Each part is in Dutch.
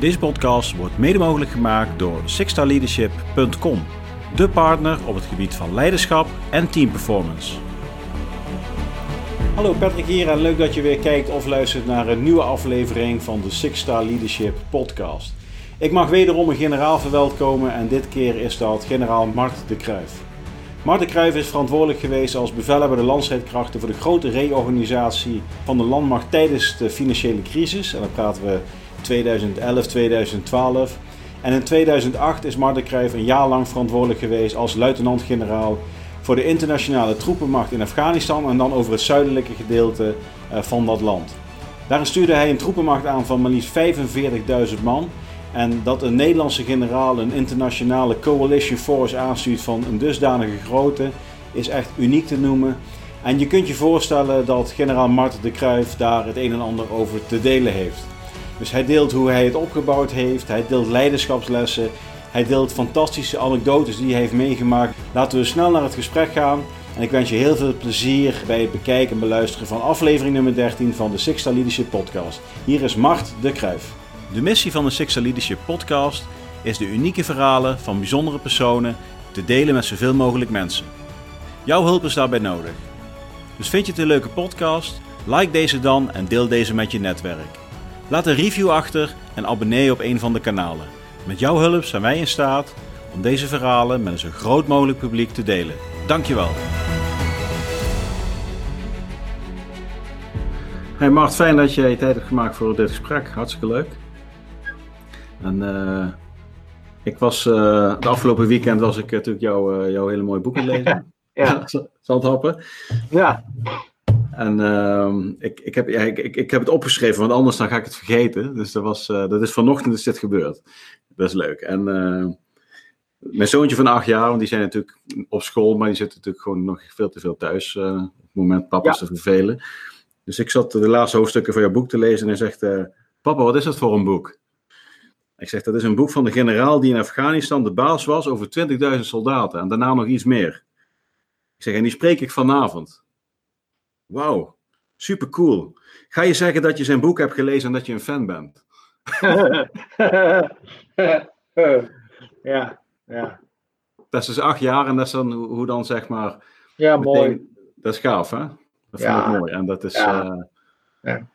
Deze podcast wordt mede mogelijk gemaakt door sixstarleadership.com, de partner op het gebied van leiderschap en teamperformance. Hallo Patrick hier en leuk dat je weer kijkt of luistert naar een nieuwe aflevering van de Six Star Leadership podcast. Ik mag wederom een generaal verwelkomen en dit keer is dat generaal Mart de Kruijf. Mart de Kruijf is verantwoordelijk geweest als bevelhebber de landstrijdkrachten voor de grote reorganisatie van de landmacht tijdens de financiële crisis. En dan praten we 2011, 2012. En in 2008 is Mart de Kruijf een jaar lang verantwoordelijk geweest als luitenant-generaal voor de internationale troepenmacht in Afghanistan en dan over het zuidelijke gedeelte eh, van dat land. Daarin stuurde hij een troepenmacht aan van maar liefst 45.000 man. En dat een Nederlandse generaal een internationale coalition force aanstuurt van een dusdanige grootte is echt uniek te noemen. En je kunt je voorstellen dat generaal Marten de Kruijf daar het een en ander over te delen heeft. Dus hij deelt hoe hij het opgebouwd heeft, hij deelt leiderschapslessen, hij deelt fantastische anekdotes die hij heeft meegemaakt. Laten we snel naar het gesprek gaan. En ik wens je heel veel plezier bij het bekijken en beluisteren van aflevering nummer 13 van de Six Star Leadership Podcast. Hier is Mart de Kruijf. De missie van de Six Star Leadership Podcast is de unieke verhalen van bijzondere personen te delen met zoveel mogelijk mensen. Jouw hulp is daarbij nodig. Dus vind je het een leuke podcast? Like deze dan en deel deze met je netwerk. Laat een review achter en abonneer je op een van de kanalen. Met jouw hulp zijn wij in staat om deze verhalen met een zo groot mogelijk publiek te delen. Dankjewel. Hey Mart, fijn dat je tijd hebt gemaakt voor dit gesprek. Hartstikke leuk. En uh, ik was uh, de afgelopen weekend was ik natuurlijk jouw, uh, jouw hele mooie boek aan het lezen. ja. Zandhappen. Ja. En uh, ik, ik, heb, ja, ik, ik, ik heb het opgeschreven, want anders dan ga ik het vergeten. Dus dat, was, uh, dat is vanochtend is dit gebeurd. Best leuk. En uh, mijn zoontje van acht jaar, want die zijn natuurlijk op school, maar die zitten natuurlijk gewoon nog veel te veel thuis. Uh, op het moment papa ja. te vervelen. Dus ik zat de laatste hoofdstukken van jouw boek te lezen en hij zegt: Papa, wat is dat voor een boek? Ik zeg: Dat is een boek van de generaal die in Afghanistan de baas was over 20.000 soldaten en daarna nog iets meer. Ik zeg: En die spreek ik vanavond. Wauw, super cool. Ga je zeggen dat je zijn boek hebt gelezen en dat je een fan bent? ja, ja. Dat is dus acht jaar en dat is dan hoe dan zeg maar. Ja, mooi. Dat is gaaf, hè? Dat vind ja. ik mooi. En dat is. Ja. Uh, ja.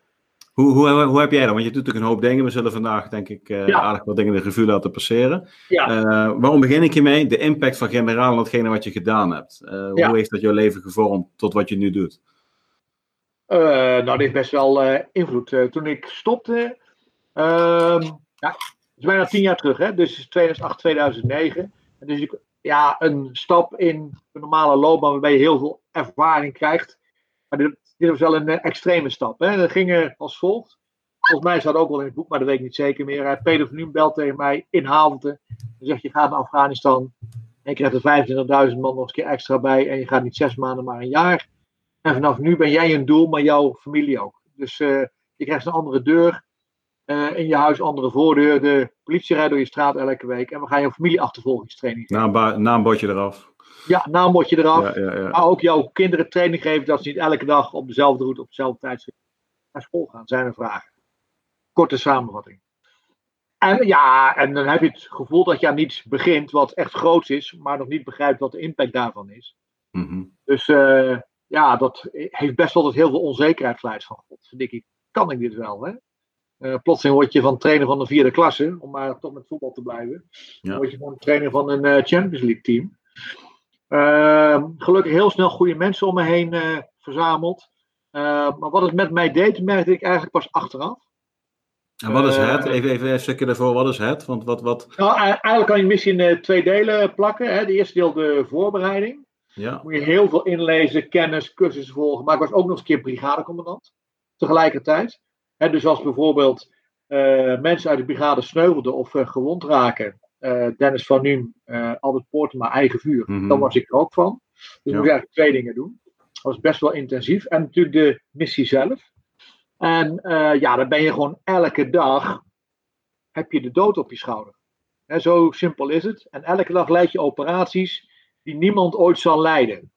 hoe, hoe, hoe heb jij dat? Want je doet natuurlijk een hoop dingen. We zullen vandaag, denk ik, uh, Ja. aardig wat dingen de revue laten passeren. Ja. Uh, waarom begin ik hiermee? De impact van generaal en datgene wat je gedaan hebt. Ja. Hoe heeft dat jouw leven gevormd tot wat je nu doet? Eh, nou, dit heeft best wel eh, invloed. Eh, toen ik stopte, ehm, ja, het is bijna tien jaar terug, hè? dus 2008, 2009. En dus ik, ja, een stap in de normale loopbaan waarbij je heel veel ervaring krijgt. Maar dit, was wel een extreme stap. Hè? Dat ging eh, als volgt. Volgens mij staat ook wel in het boek, maar dat weet ik niet zeker meer. Peter van belt tegen mij in Havelte. Hij zegt, je gaat naar Afghanistan. En je krijgt er 25.000 man nog eens een keer extra bij. En je gaat niet zes maanden, maar een jaar. En vanaf nu ben jij een doel, maar jouw familie ook. Dus uh, je krijgt een andere deur uh, in je huis, andere voordeur. De politie rijdt door je straat elke week. En we gaan jouw familieachtervolgingstraining geven. Na, eraf. Ja, eraf. Ja, ja, ja. Maar ook jouw kinderen training geven dat ze niet elke dag op dezelfde route, op dezelfde tijdstip naar school gaan. Zijn er vragen. Korte samenvatting. En ja, en dan heb je het gevoel dat je aan iets begint wat echt groots is, maar nog niet begrijpt wat de impact daarvan is. Mm -hmm. Dus uh, ja, dat heeft best wel tot heel veel onzekerheid geleid van God. Denk ik, kan ik dit wel? Hè? Uh, plotseling word je van trainer van de vierde klasse, om maar toch met voetbal te blijven. Ja. Dan word je van trainer van een uh, Champions League team. Uh, gelukkig heel snel goede mensen om me heen uh, verzameld. maar wat het met mij deed, merkte ik eigenlijk pas achteraf. En wat is het? Even, even een stukje daarvoor, wat is het? Want wat, wat... Nou, eigenlijk kan je misschien in twee delen plakken. Hè? De eerste deel de voorbereiding. Ja. Moet je heel veel inlezen, kennis, cursussen volgen. Maar ik was ook nog eens een keer brigadecommandant. Tegelijkertijd. He, dus als bijvoorbeeld uh, mensen uit de brigade sneuvelden of uh, gewond raken. Uh, Dennis van Nuem, Albert Poortema, eigen vuur. Mm -hmm. Dan was ik er ook van. Dus Ja. ik moest eigenlijk twee dingen doen. Dat was best wel intensief. En natuurlijk de missie zelf. En ja, dan ben je gewoon elke dag. Heb je de dood op je schouder. He, zo simpel is het. En elke dag leid je operaties die niemand ooit zal leiden.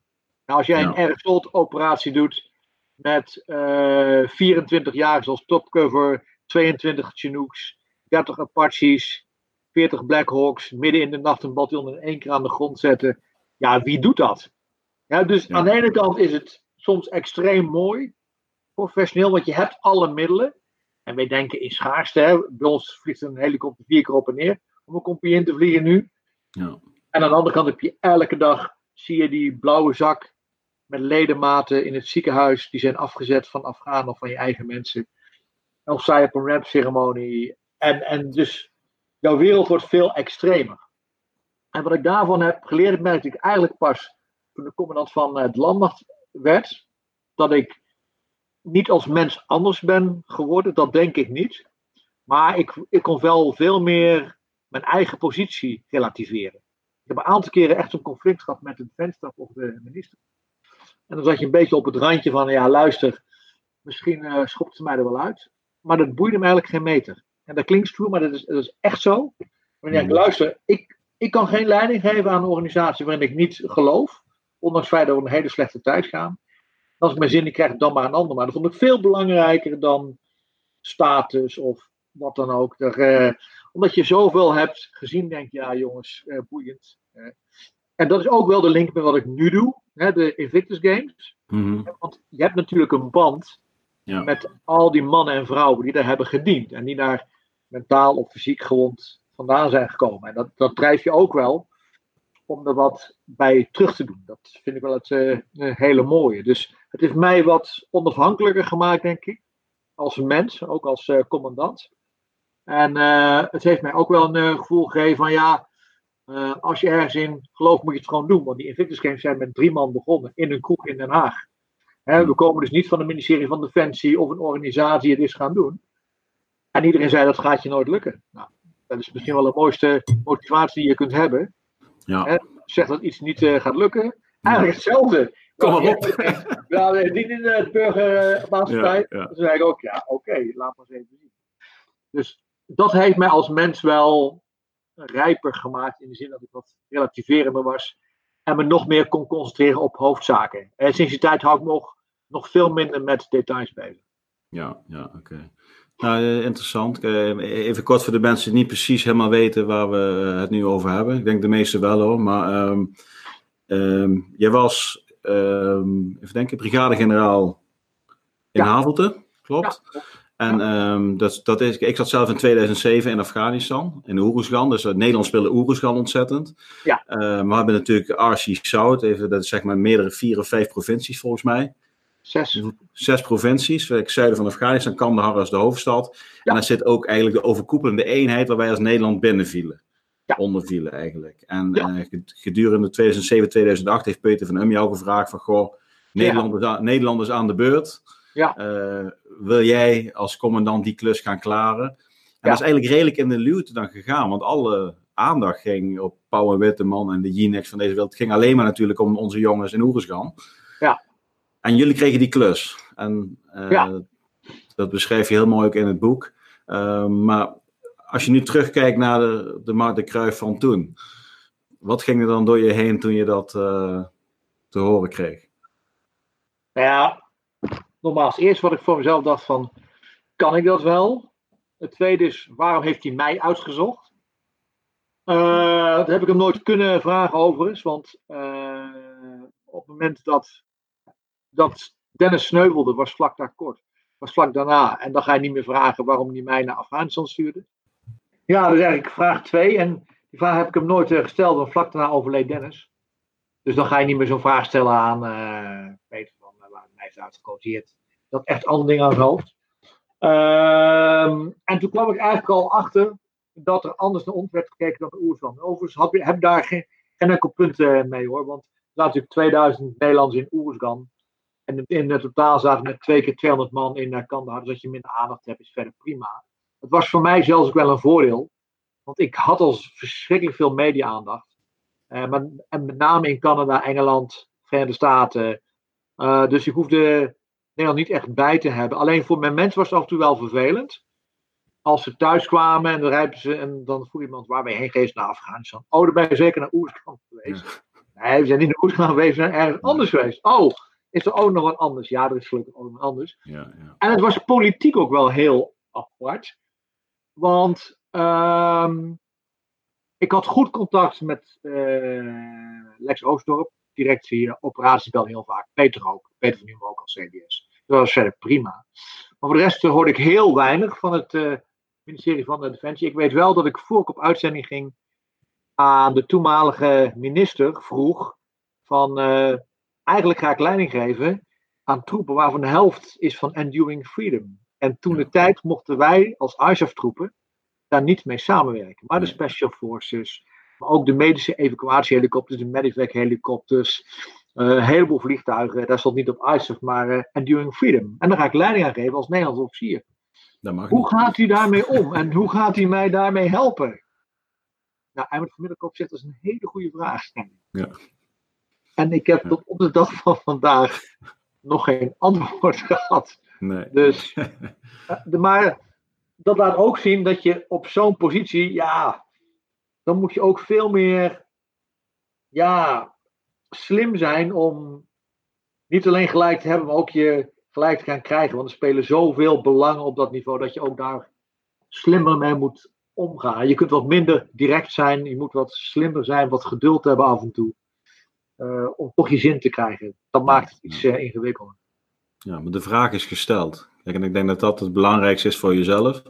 Nou, als jij Ja. een airsoft-operatie doet met eh 24 jaar als topcover, 22 Chinooks, 30 Apaches, 40 Blackhawks, midden in de nacht een bataljon in één keer aan de grond zetten. Ja, wie doet dat? Ja, dus aan de ene kant is het soms extreem mooi, professioneel, want je hebt alle middelen. En wij denken in schaarste. Hè? Bij ons vliegt een helikopter vier keer op en neer om een kopje in te vliegen nu. Ja. En aan de andere kant heb je elke dag, zie je die blauwe zak met ledematen in het ziekenhuis. Die zijn afgezet van Afghanen of van je eigen mensen. Of je op een rap-ceremonie. En, en dus jouw wereld wordt veel extremer. En wat ik daarvan heb geleerd, merkte ik eigenlijk pas toen de commandant van het landmacht werd. Dat ik niet als mens anders ben geworden, dat denk ik niet. Maar ik, ik kon wel veel meer mijn eigen positie relativeren. Ik heb een aantal keren echt een conflict gehad met de venster of de minister. En dan zat je een beetje op het randje van, ja luister, misschien uh, schopt ze mij er wel uit. Maar dat boeide me eigenlijk geen meter. En dat klinkt stoer, maar dat is, dat is echt zo. Wanneer ik luister, ik, ik kan geen leiding geven aan een organisatie waarin ik niet geloof. Ondanks het feit dat we een hele slechte tijd gaan. Als ik mijn zin niet krijg, dan maar een ander. Maar dat vond ik veel belangrijker dan status of wat dan ook. Er, eh, omdat je zoveel hebt gezien, denk je, ja jongens, eh, boeiend. Eh. en dat is ook wel de link met wat ik nu doe, hè, de Invictus Games. Mhm. Want je hebt natuurlijk een band Ja. met al die mannen en vrouwen die daar hebben gediend. En die daar mentaal of fysiek gewond vandaan zijn gekomen. En dat, dat drijf je ook wel om er wat bij terug te doen. Dat vind ik wel het eh, hele mooie. Dus het heeft mij wat onafhankelijker gemaakt, denk ik. Als mens, ook als eh, commandant. En eh, het heeft mij ook wel een eh, gevoel gegeven van ja, eh, als je ergens in gelooft moet je het gewoon doen. Want die Invictus Games zijn met drie man begonnen in een kroeg in Den Haag. Hè, we komen dus niet van het ministerie van Defensie of een organisatie die dit is gaan doen. En iedereen zei dat gaat je nooit lukken. Nou, dat is misschien wel de mooiste motivatie die je kunt hebben. Ja. Zeg dat iets niet gaat lukken. Eigenlijk hetzelfde. Kom maar op. Ja, we dienen de burgermaatschappij. Ja, ja. Dan zei ik ook, ja, oké, laat maar eens even zien. Dus dat heeft mij als mens wel rijper gemaakt. In de zin dat ik wat relativerender was. En me nog meer kon concentreren op hoofdzaken. En sinds die tijd hou ik nog, nog veel minder met details bezig. Ja, ja, oké. Nou, eh, interessant. Eh, Even kort voor de mensen die niet precies helemaal weten waar we eh, het nu over hebben. Ik denk de meeste wel hoor, maar ehm ehm, jij was, ehm, even denken, brigadegeneraal in Ja. Havelte, klopt? En ehm, dat, dat is, ik zat zelf in 2007 in Afghanistan, in Oeruzgan. Dus uh, Nederland speelde Oeruzgan ontzettend. Ja. Eh, maar we hebben natuurlijk RC South, even, dat is zeg maar meerdere vier of vijf provincies volgens mij Zes. zes provincies. Het zuiden van Afghanistan, Kandahar is de hoofdstad. Ja. En daar zit ook eigenlijk de overkoepelende eenheid waar wij als Nederland binnenvielen. Ja. Ondervielen eigenlijk. En Ja. eh, ged- gedurende 2007, 2008 heeft Peter van Um jou gevraagd van, goh, Nederland, is, aan, de beurt. Ja. Eh, wil jij als commandant die klus gaan klaren? En dat is eigenlijk redelijk in de luwte dan gegaan, want alle aandacht ging op Pauw en Witteman en de Jinex van deze wereld. Het ging alleen maar natuurlijk om onze jongens in Oeruzgan. Ja. En jullie kregen die klus. En eh, Ja. dat beschrijf je heel mooi ook in het boek. Eh, maar als je nu terugkijkt naar de, de Mark de Kruijf van toen. Wat ging er dan door je heen toen je dat eh, te horen kreeg? Nou ja, nogmaals, eerst wat ik voor mezelf dacht van, kan ik dat wel? Het tweede is, waarom heeft hij mij uitgezocht? Eh dat heb ik hem nooit kunnen vragen overigens, want eh, op het moment dat, dat Dennis sneuvelde, was vlak daar kort. Was vlak daarna. En dan ga je niet meer vragen waarom hij mij naar Afghanistan stuurde. Ja, is eigenlijk vraag twee. En die vraag heb ik hem nooit eh, gesteld, want vlak daarna overleed Dennis. Dus dan ga je niet meer zo'n vraag stellen aan Peter eh, heeft dat echt andere dingen aan hoofd. Ehm, en toen kwam ik eigenlijk al achter dat er anders naar ons werd gekeken dan de Oersland. Overigens heb, daar geen, enkel punt eh, mee hoor. Want er zaten natuurlijk 2000 Nederlanders in Oersgan. En in het totaal zaten met twee keer 200 man in uh, Kandahar. Dus dat je minder aandacht hebt is verder prima. Het was voor mij zelfs ook wel een voordeel. Want ik had al verschrikkelijk veel media-aandacht. Eh, maar, en met name in Canada, Engeland, Verenigde Staten. Eh, dus ik hoefde Nederland niet echt bij te hebben. Alleen voor mijn mensen was het af en toe wel vervelend. Als ze thuis kwamen en dan rijpen ze en dan vroeg iemand waar ben je heen geweest naar Afghanistan. Oh, daar ben je zeker naar Oerskan geweest. Nee, we zijn niet naar Oerskan geweest, we zijn ergens anders geweest. Oh, is er ook nog wat anders? Ja, er is gelukkig ook nog anders. Ja, ja. En het was politiek ook wel heel apart. Want Ehm, ik had goed contact met Lex Oostdorp, directie operatie bel heel vaak. Peter ook, Peter van Nieuwen ook als CBS. Dat was verder prima. Maar voor de rest hoorde ik heel weinig van het ministerie van de Defensie. Ik weet wel dat ik voor ik op uitzending ging aan de toenmalige minister vroeg van uh, eigenlijk ga ik leiding geven aan troepen waarvan de helft is van Enduring Freedom. En toen de tijd mochten wij als ISAF-troepen daar niet mee samenwerken. Maar de Special Forces, maar ook de medische evacuatiehelikopters, de medevac-helikopters, uh, een heleboel vliegtuigen, daar stond niet op ISAF, maar uh, Enduring Freedom. En daar ga ik leiding aan geven als Nederlands officier. hoe gaat u daarmee om en hoe gaat u mij daarmee helpen? Nou, Eimert van Middelkoop zegt dat is een hele goede vraag. Ja. En ik heb tot op de dag van vandaag nog geen antwoord gehad. Nee. Dus, eh, maar dat laat ook zien dat je op zo'n positie, ja, dan moet je ook veel meer, ja, slim zijn om niet alleen gelijk te hebben, maar ook je gelijk te gaan krijgen. Want er spelen zoveel belangen op dat niveau dat je ook daar slimmer mee moet omgaan. Je kunt wat minder direct zijn, je moet wat slimmer zijn, wat geduld hebben af en toe. Uh, om toch je zin te krijgen. Dat maakt het iets uh, ingewikkelder. Ja, maar de vraag is gesteld. Kijk, en ik denk dat dat het belangrijkste is voor jezelf.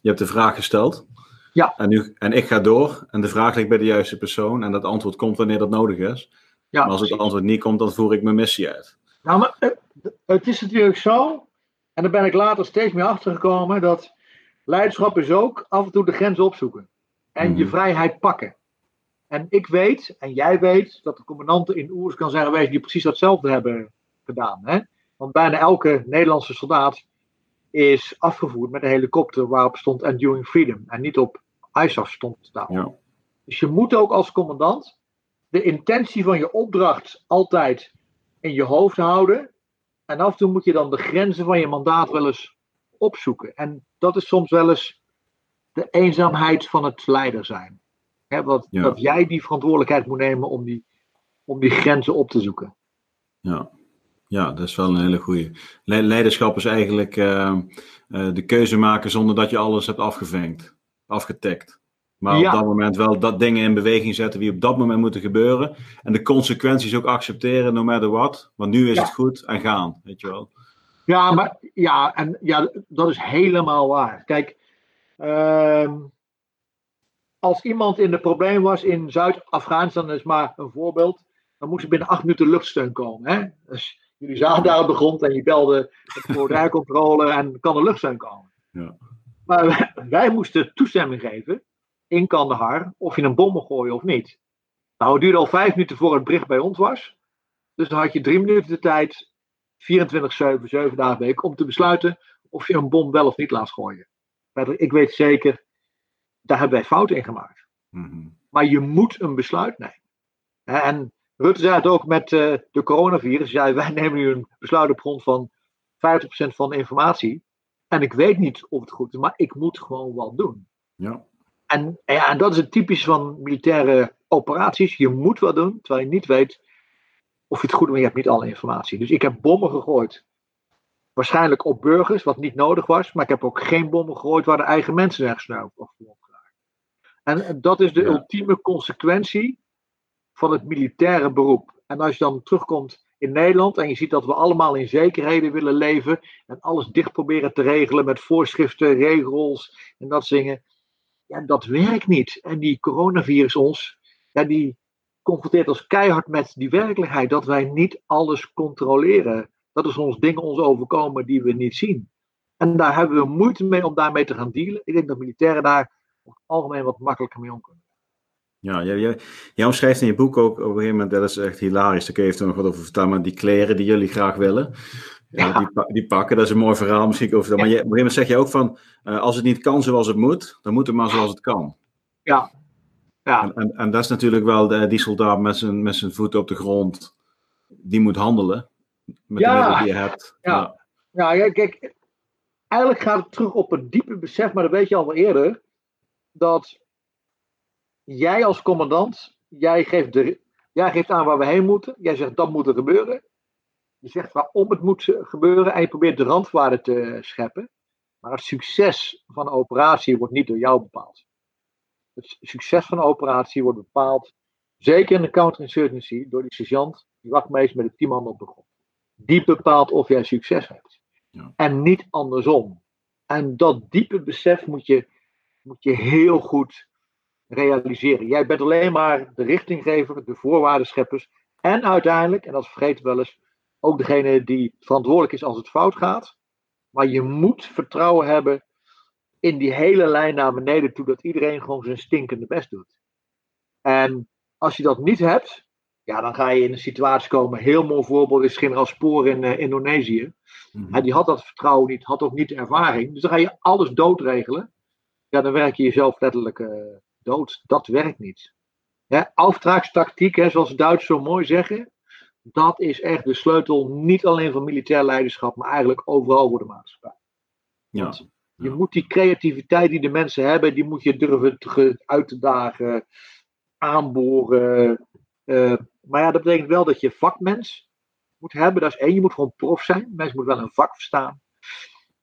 Je hebt de vraag gesteld. Ja. En, nu, en ik ga door. En de vraag ligt bij de juiste persoon. En dat antwoord komt wanneer dat nodig is. Ja, maar als het antwoord niet komt, dan voer ik mijn missie uit. Nou, maar het, het is natuurlijk zo. En daar ben ik later steeds meer achter gekomen. Dat Leiderschap is ook af en toe de grens opzoeken. En je mhm. vrijheid pakken. En ik weet, en jij weet, dat de commandanten in Oers kan zijn geweest die precies datzelfde hebben gedaan. Hè? Want bijna elke Nederlandse soldaat is afgevoerd met een helikopter waarop stond Enduring Freedom. En niet op ISAF stond daar. Ja. Dus je moet ook als commandant de intentie van je opdracht altijd in je hoofd houden. En af en toe moet je dan de grenzen van je mandaat wel eens opzoeken. En dat is soms wel eens de eenzaamheid van het leider zijn. He, wat, Dat jij die verantwoordelijkheid moet nemen om die, om die grenzen op te zoeken. Ja. ja, dat is wel een hele goede. Leiderschap is eigenlijk uh, uh, de keuze maken zonder dat je alles hebt afgevinkt, afgetekt. Maar op dat moment wel dat dingen in beweging zetten die op dat moment moeten gebeuren. En de consequenties ook accepteren, no matter what. Want nu is het goed en gaan, weet je wel. Ja, maar ja, en ja, dat is helemaal waar. Kijk, uh, als iemand in de probleem was in Zuid-Afghanistan, is maar een voorbeeld, dan moest er binnen acht minuten luchtsteun komen. Hè? Dus jullie zagen daar op de grond en je belde voor rijcontrole en kan er luchtsteun komen. Ja. Maar wij, moesten toestemming geven in Kandahar of je een bom mocht gooien of niet. Nou, het duurde al vijf minuten voor het bericht bij ons was. Dus dan had je drie minuten de tijd 24-7, 7 dagen week, om te besluiten of je een bom wel of niet laat gooien. Ik weet zeker, daar hebben wij fouten in gemaakt. Mhm. Maar je moet een besluit nemen. En Rutte zei het ook met uh, de coronavirus. Zei, wij nemen nu een besluit op grond van 50% van de informatie. En ik weet niet of het goed is, maar ik moet gewoon wat doen. Ja. En, ja, en dat is het typisch van militaire operaties. Je moet wat doen, terwijl je niet weet of je het goed doet, maar je hebt niet alle informatie. Dus ik heb bommen gegooid. Waarschijnlijk op burgers, wat niet nodig was. Maar ik heb ook geen bommen gegooid waar de eigen mensen ergens snel of geraakt. En dat is de ultieme consequentie van het militaire beroep. En als je dan terugkomt in Nederland en je ziet dat we allemaal in zekerheden willen leven en alles dicht proberen te regelen met voorschriften, regels en dat zingen. Ja, dat werkt niet. En die coronavirus ons, ja, die, confronteert ons keihard met die werkelijkheid dat wij niet alles controleren. Dat is ons dingen ons overkomen die we niet zien. En daar hebben we moeite mee om daarmee te gaan dealen. Ik denk dat militairen daar op het algemeen wat makkelijker mee om kunnen. Ja, jij, jij omschrijft in je boek ook op een gegeven moment, dat is echt hilarisch, daar kun je even nog wat over vertellen, maar die kleren die jullie graag willen, ja. Die, die, pakken, dat is een mooi verhaal misschien over dat. Maar je, op een gegeven moment zeg je ook van, uh, als het niet kan zoals het moet, dan moet het maar zoals het kan. Ja, ja. En, en, en, dat is natuurlijk wel de, die soldaat met zijn, met zijn voeten op de grond. Die moet handelen met ja. de middelen die je hebt. Ja. Ja. ja, kijk, eigenlijk gaat het terug op het diepe besef, maar dat weet je al wel eerder, dat jij als commandant, jij geeft, de, jij geeft aan waar we heen moeten. Jij zegt dat moet er gebeuren. Je zegt waarom het moet gebeuren en je probeert de randwaarden te scheppen. Maar het succes van een operatie wordt niet door jou bepaald. het succes van een operatie wordt bepaald, zeker in de counterinsurgency, door die sergeant, die wachtmeester met de tien man op de grond. Die bepaalt of jij succes hebt. Ja. En niet andersom. En dat diepe besef moet je, moet je heel goed realiseren. Jij bent alleen maar de richtinggever, de voorwaardenscheppers. En uiteindelijk, en dat vergeten we wel eens, ook degene die verantwoordelijk is als het fout gaat. Maar je moet vertrouwen hebben in die hele lijn naar beneden toe, dat iedereen gewoon zijn stinkende best doet. En als je dat niet hebt, ja, dan ga je in een situatie komen. Heel mooi voorbeeld is generaal Spoor in uh, Indonesië. Mm die had dat vertrouwen niet, had ook niet de ervaring. Dus dan ga je alles doodregelen. Ja, dan werk je jezelf letterlijk uh, dood. Dat werkt niet. Aftraakstactiek, hè, zoals de Duitsers zo mooi zeggen. Dat is echt de sleutel, niet alleen van militair leiderschap, maar eigenlijk overal voor de maatschappij. Ja. Je moet die creativiteit die de mensen hebben, die moet je durven te, uit te dagen, aanboren. Uh, maar ja, dat betekent wel dat je vakmens moet hebben. Dat is één, je moet gewoon prof zijn. Mensen moeten wel een vak verstaan.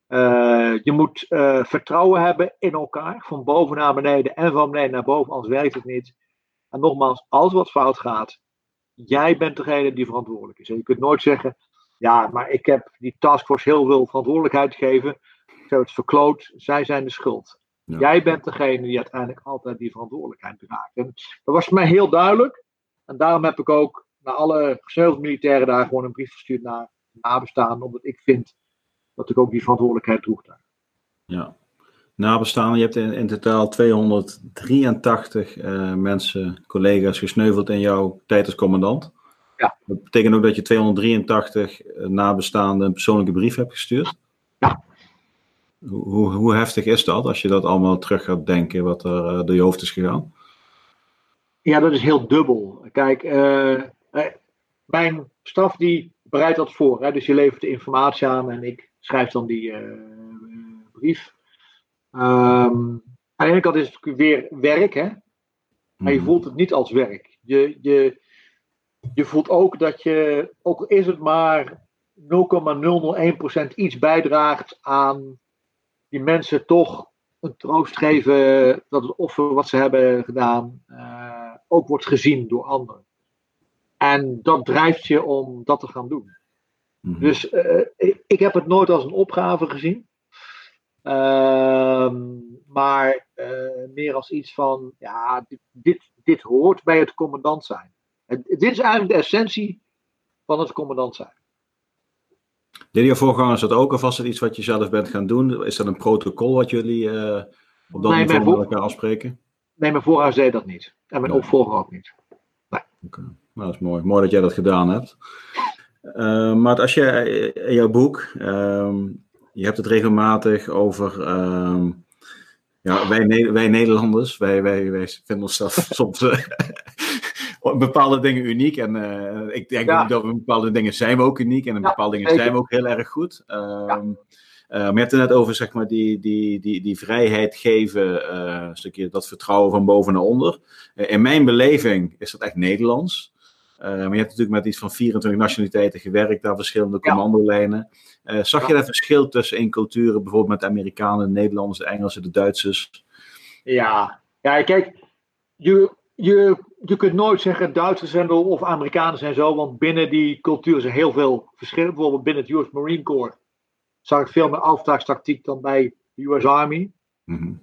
Uh, je moet uh, vertrouwen hebben in elkaar, van boven naar beneden en van beneden naar boven, anders werkt het niet. En nogmaals, als wat fout gaat, jij bent degene die verantwoordelijk is. En je kunt nooit zeggen, ja, maar ik heb die taskforce heel veel verantwoordelijkheid gegeven. Ik heb het verkloot, zij zijn de schuld. Jij bent degene die uiteindelijk altijd die verantwoordelijkheid draagt. En dat was voor mij heel duidelijk. En daarom heb ik ook naar alle gesneuvelde militairen daar gewoon een brief gestuurd naar nabestaanden, omdat ik vind dat ik ook die verantwoordelijkheid droeg daar. Ja, nabestaanden, je hebt in, in totaal 283 uh, eh, mensen, collega's gesneuveld in jouw tijd als commandant. Ja. Dat betekent ook dat je 283 uh, nabestaanden een persoonlijke brief hebt gestuurd. Ja. Hoe, hoe, heftig is dat als je dat allemaal terug gaat denken, wat er uh, door je hoofd is gegaan? Ja, dat is heel dubbel. Kijk, mijn staf die bereidt dat voor. Hè? Dus je levert de informatie aan en ik schrijf dan die uh, brief. Um, aan de ene kant is het weer werk, hè? maar je mhm. voelt het niet als werk. Je, je, je voelt ook dat je, ook is het maar 0,001% iets bijdraagt aan die mensen toch een troost geven dat het offer wat ze hebben gedaan uh, ook wordt gezien door anderen. En dat drijft je om dat te gaan doen. Mhm. Dus uh, ik, ik, heb het nooit als een opgave gezien. Uh, maar uh, meer als iets van, ja, dit, dit, dit, hoort bij het commandant zijn. En dit is eigenlijk de essentie van het commandant zijn. Deden je voorgangers dat ook, of was het iets wat je zelf bent gaan doen? Is dat een protocol wat jullie uh, op dat nee, niveau met elkaar afspreken? Nee, mijn voorganger zei dat niet. En mijn opvolger ook niet. Nee. Okay. Nou, dat is mooi. Mooi dat jij dat gedaan hebt. Uh, maar als je in jouw boek, um, je hebt het regelmatig over uh, ja, wij, wij Nederlanders, wij, wij, wij vinden onszelf soms uh, bepaalde dingen uniek. En uh, ik denk ja. dat we bepaalde dingen zijn we ook uniek en in bepaalde dingen zijn we ook heel erg goed. Um, uh, maar je hebt het net over zeg maar, die, die, die, die vrijheid geven, uh, een stukje dat vertrouwen van boven naar onder. Uh, in mijn beleving is dat echt Nederlands. Maar je hebt natuurlijk met iets van 24 nationaliteiten gewerkt, daar verschillende commandolijnen. zag je dat verschil tussen in culturen, bijvoorbeeld met de Amerikanen, de Nederlanders, de Engelsen, de Duitsers? Ja, ja kijk, je, je, je kunt nooit zeggen Duitsers zijn of Amerikanen zijn zo, want binnen die cultuur zijn heel veel verschillen. Bijvoorbeeld binnen het US Marine Corps zag ik veel meer aftaakstactiek dan bij de US Army. Mm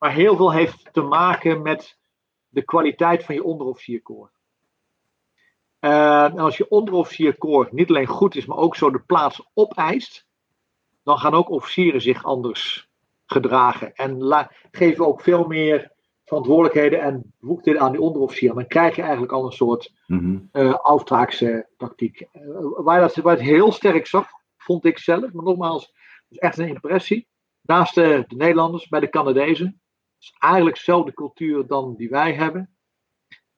maar heel veel heeft te maken met de kwaliteit van je onderofficierkoor. Uh, en als je onderofficierkoor niet alleen goed is, maar ook zo de plaats opeist, dan gaan ook officieren zich anders gedragen. En geven ook veel meer verantwoordelijkheden en bevoegdheden aan die onderofficier. Dan krijg je eigenlijk al een soort mm uh, waar, dat, waar het heel sterk zag, vond ik zelf. Maar nogmaals, is echt een impressie. Naast de, de Nederlanders, bij de Canadezen. Het is eigenlijk dezelfde cultuur dan die wij hebben.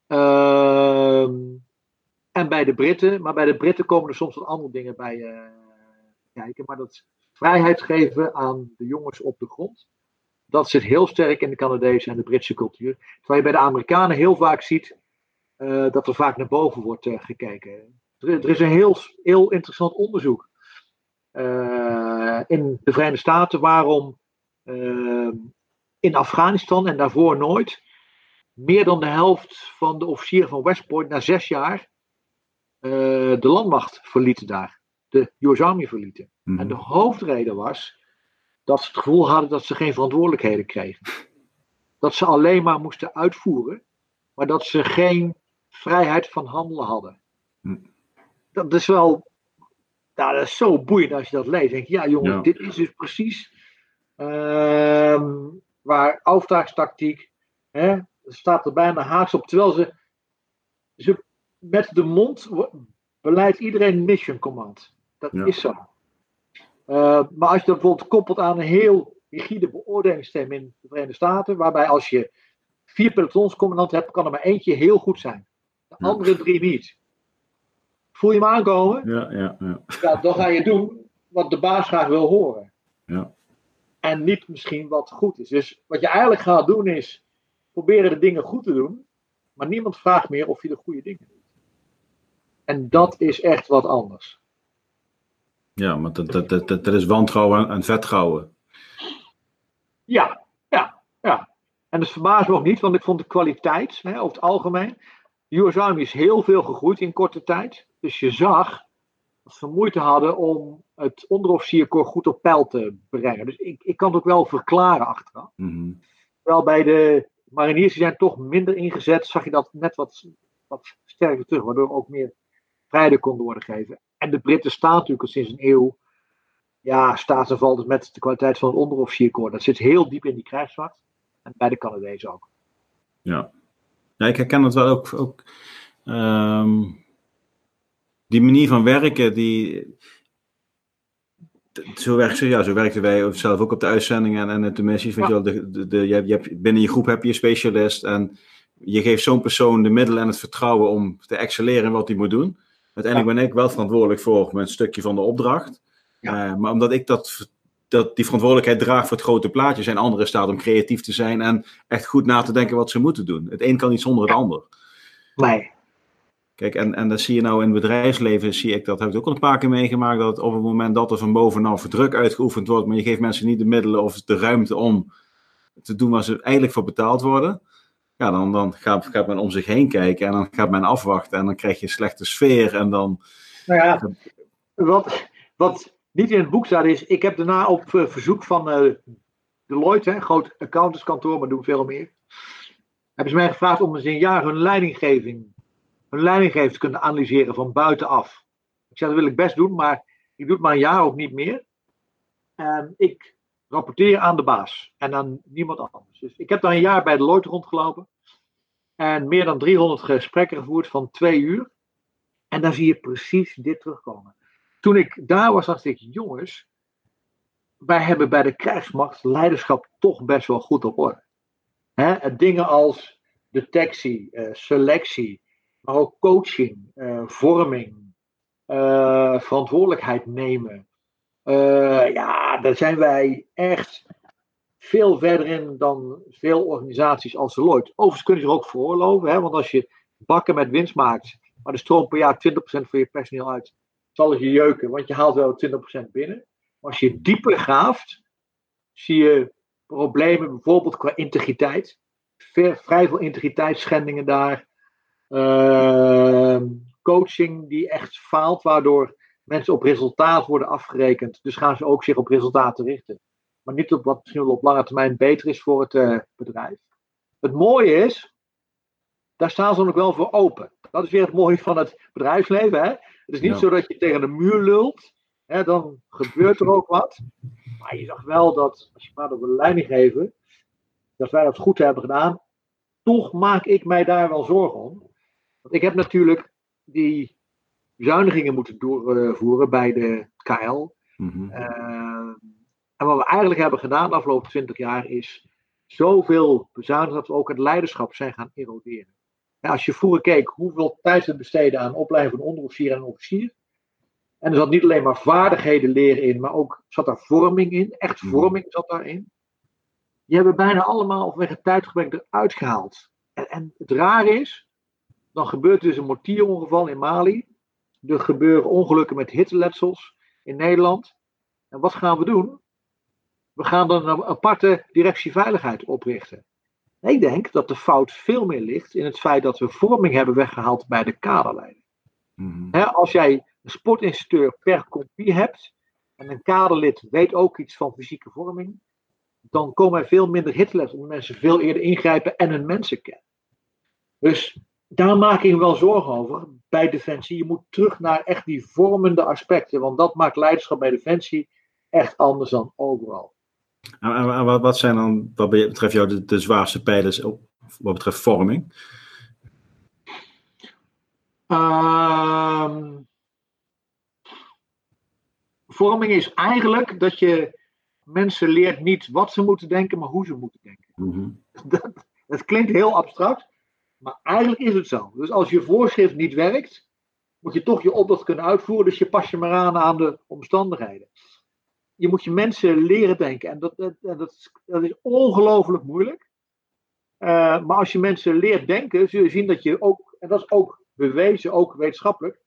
Uh, en bij de Britten. Maar bij de Britten komen er soms wat andere dingen bij uh, kijken. Maar dat vrijheid geven aan de jongens op de grond. Dat zit heel sterk in de Canadese en de Britse cultuur. Terwijl je bij de Amerikanen heel vaak ziet uh, dat er vaak naar boven wordt uh, gekeken. Er, er, is een heel, heel interessant onderzoek in de Verenigde Staten waarom in Afghanistan en daarvoor nooit meer dan de helft van de officieren van West Point na zes jaar eh, de landmacht verlieten daar. De US Army verlieten. Mhm. En de hoofdreden was dat ze het gevoel hadden dat ze geen verantwoordelijkheden kregen. Dat ze alleen maar moesten uitvoeren, maar dat ze geen vrijheid van handelen hadden. Hm. Dat is wel, nou, dat is zo boeiend als je dat leest. Denk je, ja jongens, Ja. dit is dus precies ehm, waar auftraagstactiek, hè, staat er bijna haaks op, terwijl ze, ze met de mond beleidt iedereen mission command. Dat Ja. is zo. Uh, maar als je dat bijvoorbeeld koppelt aan een heel rigide beoordelingssysteem in de Verenigde Staten, waarbij als je vier pelotonscommandanten hebt, kan er maar eentje heel goed zijn. De Ja. andere drie niet. Voel je hem aankomen? Ja, ja, ja. Ja, dan ga je doen wat de baas graag wil horen. Ja. En niet misschien wat goed is. Dus wat je eigenlijk gaat doen is proberen de dingen goed te doen, maar niemand vraagt meer of je de goede dingen doet. En dat is echt wat anders. Ja, maar dat, dat, dat, dat, dat is wantrouwen en vetrouwen. Ja, ja, ja. En dat verbaast me ook niet, want ik vond de kwaliteit, hè, over het algemeen. US Army is heel veel gegroeid in korte tijd. Dus je zag dat ze moeite hadden om het onderofficierkorps goed op peil te brengen. Dus ik, ik kan het ook wel verklaren achteraf. Mhm. Terwijl bij de mariniers die zijn toch minder ingezet, zag je dat net wat, wat sterker terug, waardoor ook meer vrijheid konden worden gegeven. En de Britten staan natuurlijk al sinds een eeuw, ja, staat en valt dus met de kwaliteit van het onderofficierkorps. Dat zit heel diep in die krijgsmacht. En bij de Canadezen ook. Ja. ja, ik herken het wel ook. ook ehm, die manier van werken, die. Zo, werkt, ze- ja, zo werkten wij zelf ook op de uitzendingen en, en de missies. Weet Ja. je wel, de, de, de- je hebt, binnen je groep heb je een specialist en je geeft zo'n persoon de middelen en het vertrouwen om te excelleren in wat hij moet doen. Uiteindelijk ben ik wel verantwoordelijk voor mijn stukje van de opdracht. Eh, maar omdat ik dat, dat die verantwoordelijkheid draag voor het grote plaatje, zijn anderen in staat om creatief te zijn en echt goed na te denken wat ze moeten doen. Het een kan niet zonder het ander. Nee. Kijk, en, en dat zie je nou in het bedrijfsleven, zie ik dat, heb ik ook al een paar keer meegemaakt, dat op het moment dat er van bovenaf druk uitgeoefend wordt, maar je geeft mensen niet de middelen of de ruimte om te doen waar ze eigenlijk voor betaald worden, ja, dan, dan gaat, gaat men om zich heen kijken en dan gaat men afwachten en dan krijg je een slechte sfeer en dan... Nou ja, wat, wat niet in het boek staat is, ik heb daarna op eh, verzoek van eh, Deloitte, hè, groot accountantskantoor, maar doen veel meer, hebben ze mij gevraagd om eens een jaar hun leidinggeving, hun leidinggeving te kunnen analyseren van buitenaf. Ik zei, dat wil ik best doen, maar ik doe het maar een jaar ook niet meer. En ik rapporteer aan de baas en aan niemand anders. Dus ik heb dan een jaar bij Deloitte rondgelopen en meer dan 300 gesprekken gevoerd van twee uur. En dan zie je precies dit terugkomen. Toen ik daar was, dacht ik, jongens, wij hebben bij de krijgsmacht leiderschap toch best wel goed op orde. Hè? Dingen als detectie, eh, selectie, maar ook coaching, eh, vorming, eh, verantwoordelijkheid nemen. Eh, ja, daar zijn wij echt veel verder in dan veel organisaties als Deloitte. Overigens kunnen ze er ook veroorloven, hè? want als je bakken met winst maakt, maar er stroomt per jaar 20% van je personeel uit, zal het je jeuken, want je haalt wel 20% binnen. Maar als je dieper graaft, zie je problemen bijvoorbeeld qua integriteit. Vrij veel integriteitsschendingen daar. Ehm, coaching die echt faalt, waardoor mensen op resultaat worden afgerekend. Dus gaan ze ook zich op resultaten richten. Maar niet op wat misschien wel op lange termijn beter is voor het eh, bedrijf. Het mooie is, daar staan ze ook wel voor open. Dat is weer het mooie van het bedrijfsleven. Hè? Het is niet Ja. zo dat je tegen de muur lult. Hè, dan gebeurt er ook wat. Maar je zag wel dat, als je praat over de leidinggever, dat wij dat goed hebben gedaan. Toch maak ik mij daar wel zorgen om. Want ik heb natuurlijk die bezuinigingen moeten doorvoeren bij de KL. Mhm. Eh, en wat we eigenlijk hebben gedaan de afgelopen 20 jaar is zoveel bezuinigen dat we ook het leiderschap zijn gaan eroderen. Ja, als je vroeger keek hoeveel tijd we besteden aan opleiding van onderofficier en officier. En er zat niet alleen maar vaardigheden leren in, maar ook zat daar vorming in. Echt Mhm. vorming zat daarin. Die hebben bijna allemaal vanwege tijdgebrek eruit gehaald. En, en het rare is, dan gebeurt er dus een mortierongeval in Mali. Er gebeuren ongelukken met hitteletsels in Nederland. En wat gaan we doen? We gaan dan een aparte directie veiligheid oprichten. Ik denk dat de fout veel meer ligt in het feit dat we vorming hebben weggehaald bij de kaderleiding. Mhm. als jij een sportinstructeur per compie hebt en een kaderlid weet ook iets van fysieke vorming, dan komen er veel minder hitlessen omdat mensen veel eerder ingrijpen en hun mensen kennen. Dus daar maak ik me wel zorgen over bij Defensie. Je moet terug naar echt die vormende aspecten, want dat maakt leiderschap bij Defensie echt anders dan overal. En, wat, wat zijn dan, wat betreft jou, de, de zwaarste pijlers op, wat betreft vorming? Ehm, vorming is eigenlijk dat je mensen leert niet wat ze moeten denken, maar hoe ze moeten denken. Mhm. Dat, dat klinkt heel abstract, maar eigenlijk is het zo. Dus als je voorschrift niet werkt, moet je toch je opdracht kunnen uitvoeren, dus je pas je maar aan aan de omstandigheden. Je moet je mensen leren denken en dat, dat, dat, is, dat is ongelooflijk moeilijk. Eh, maar als je mensen leert denken, zul je zien dat je ook, en dat is ook bewezen, ook wetenschappelijk,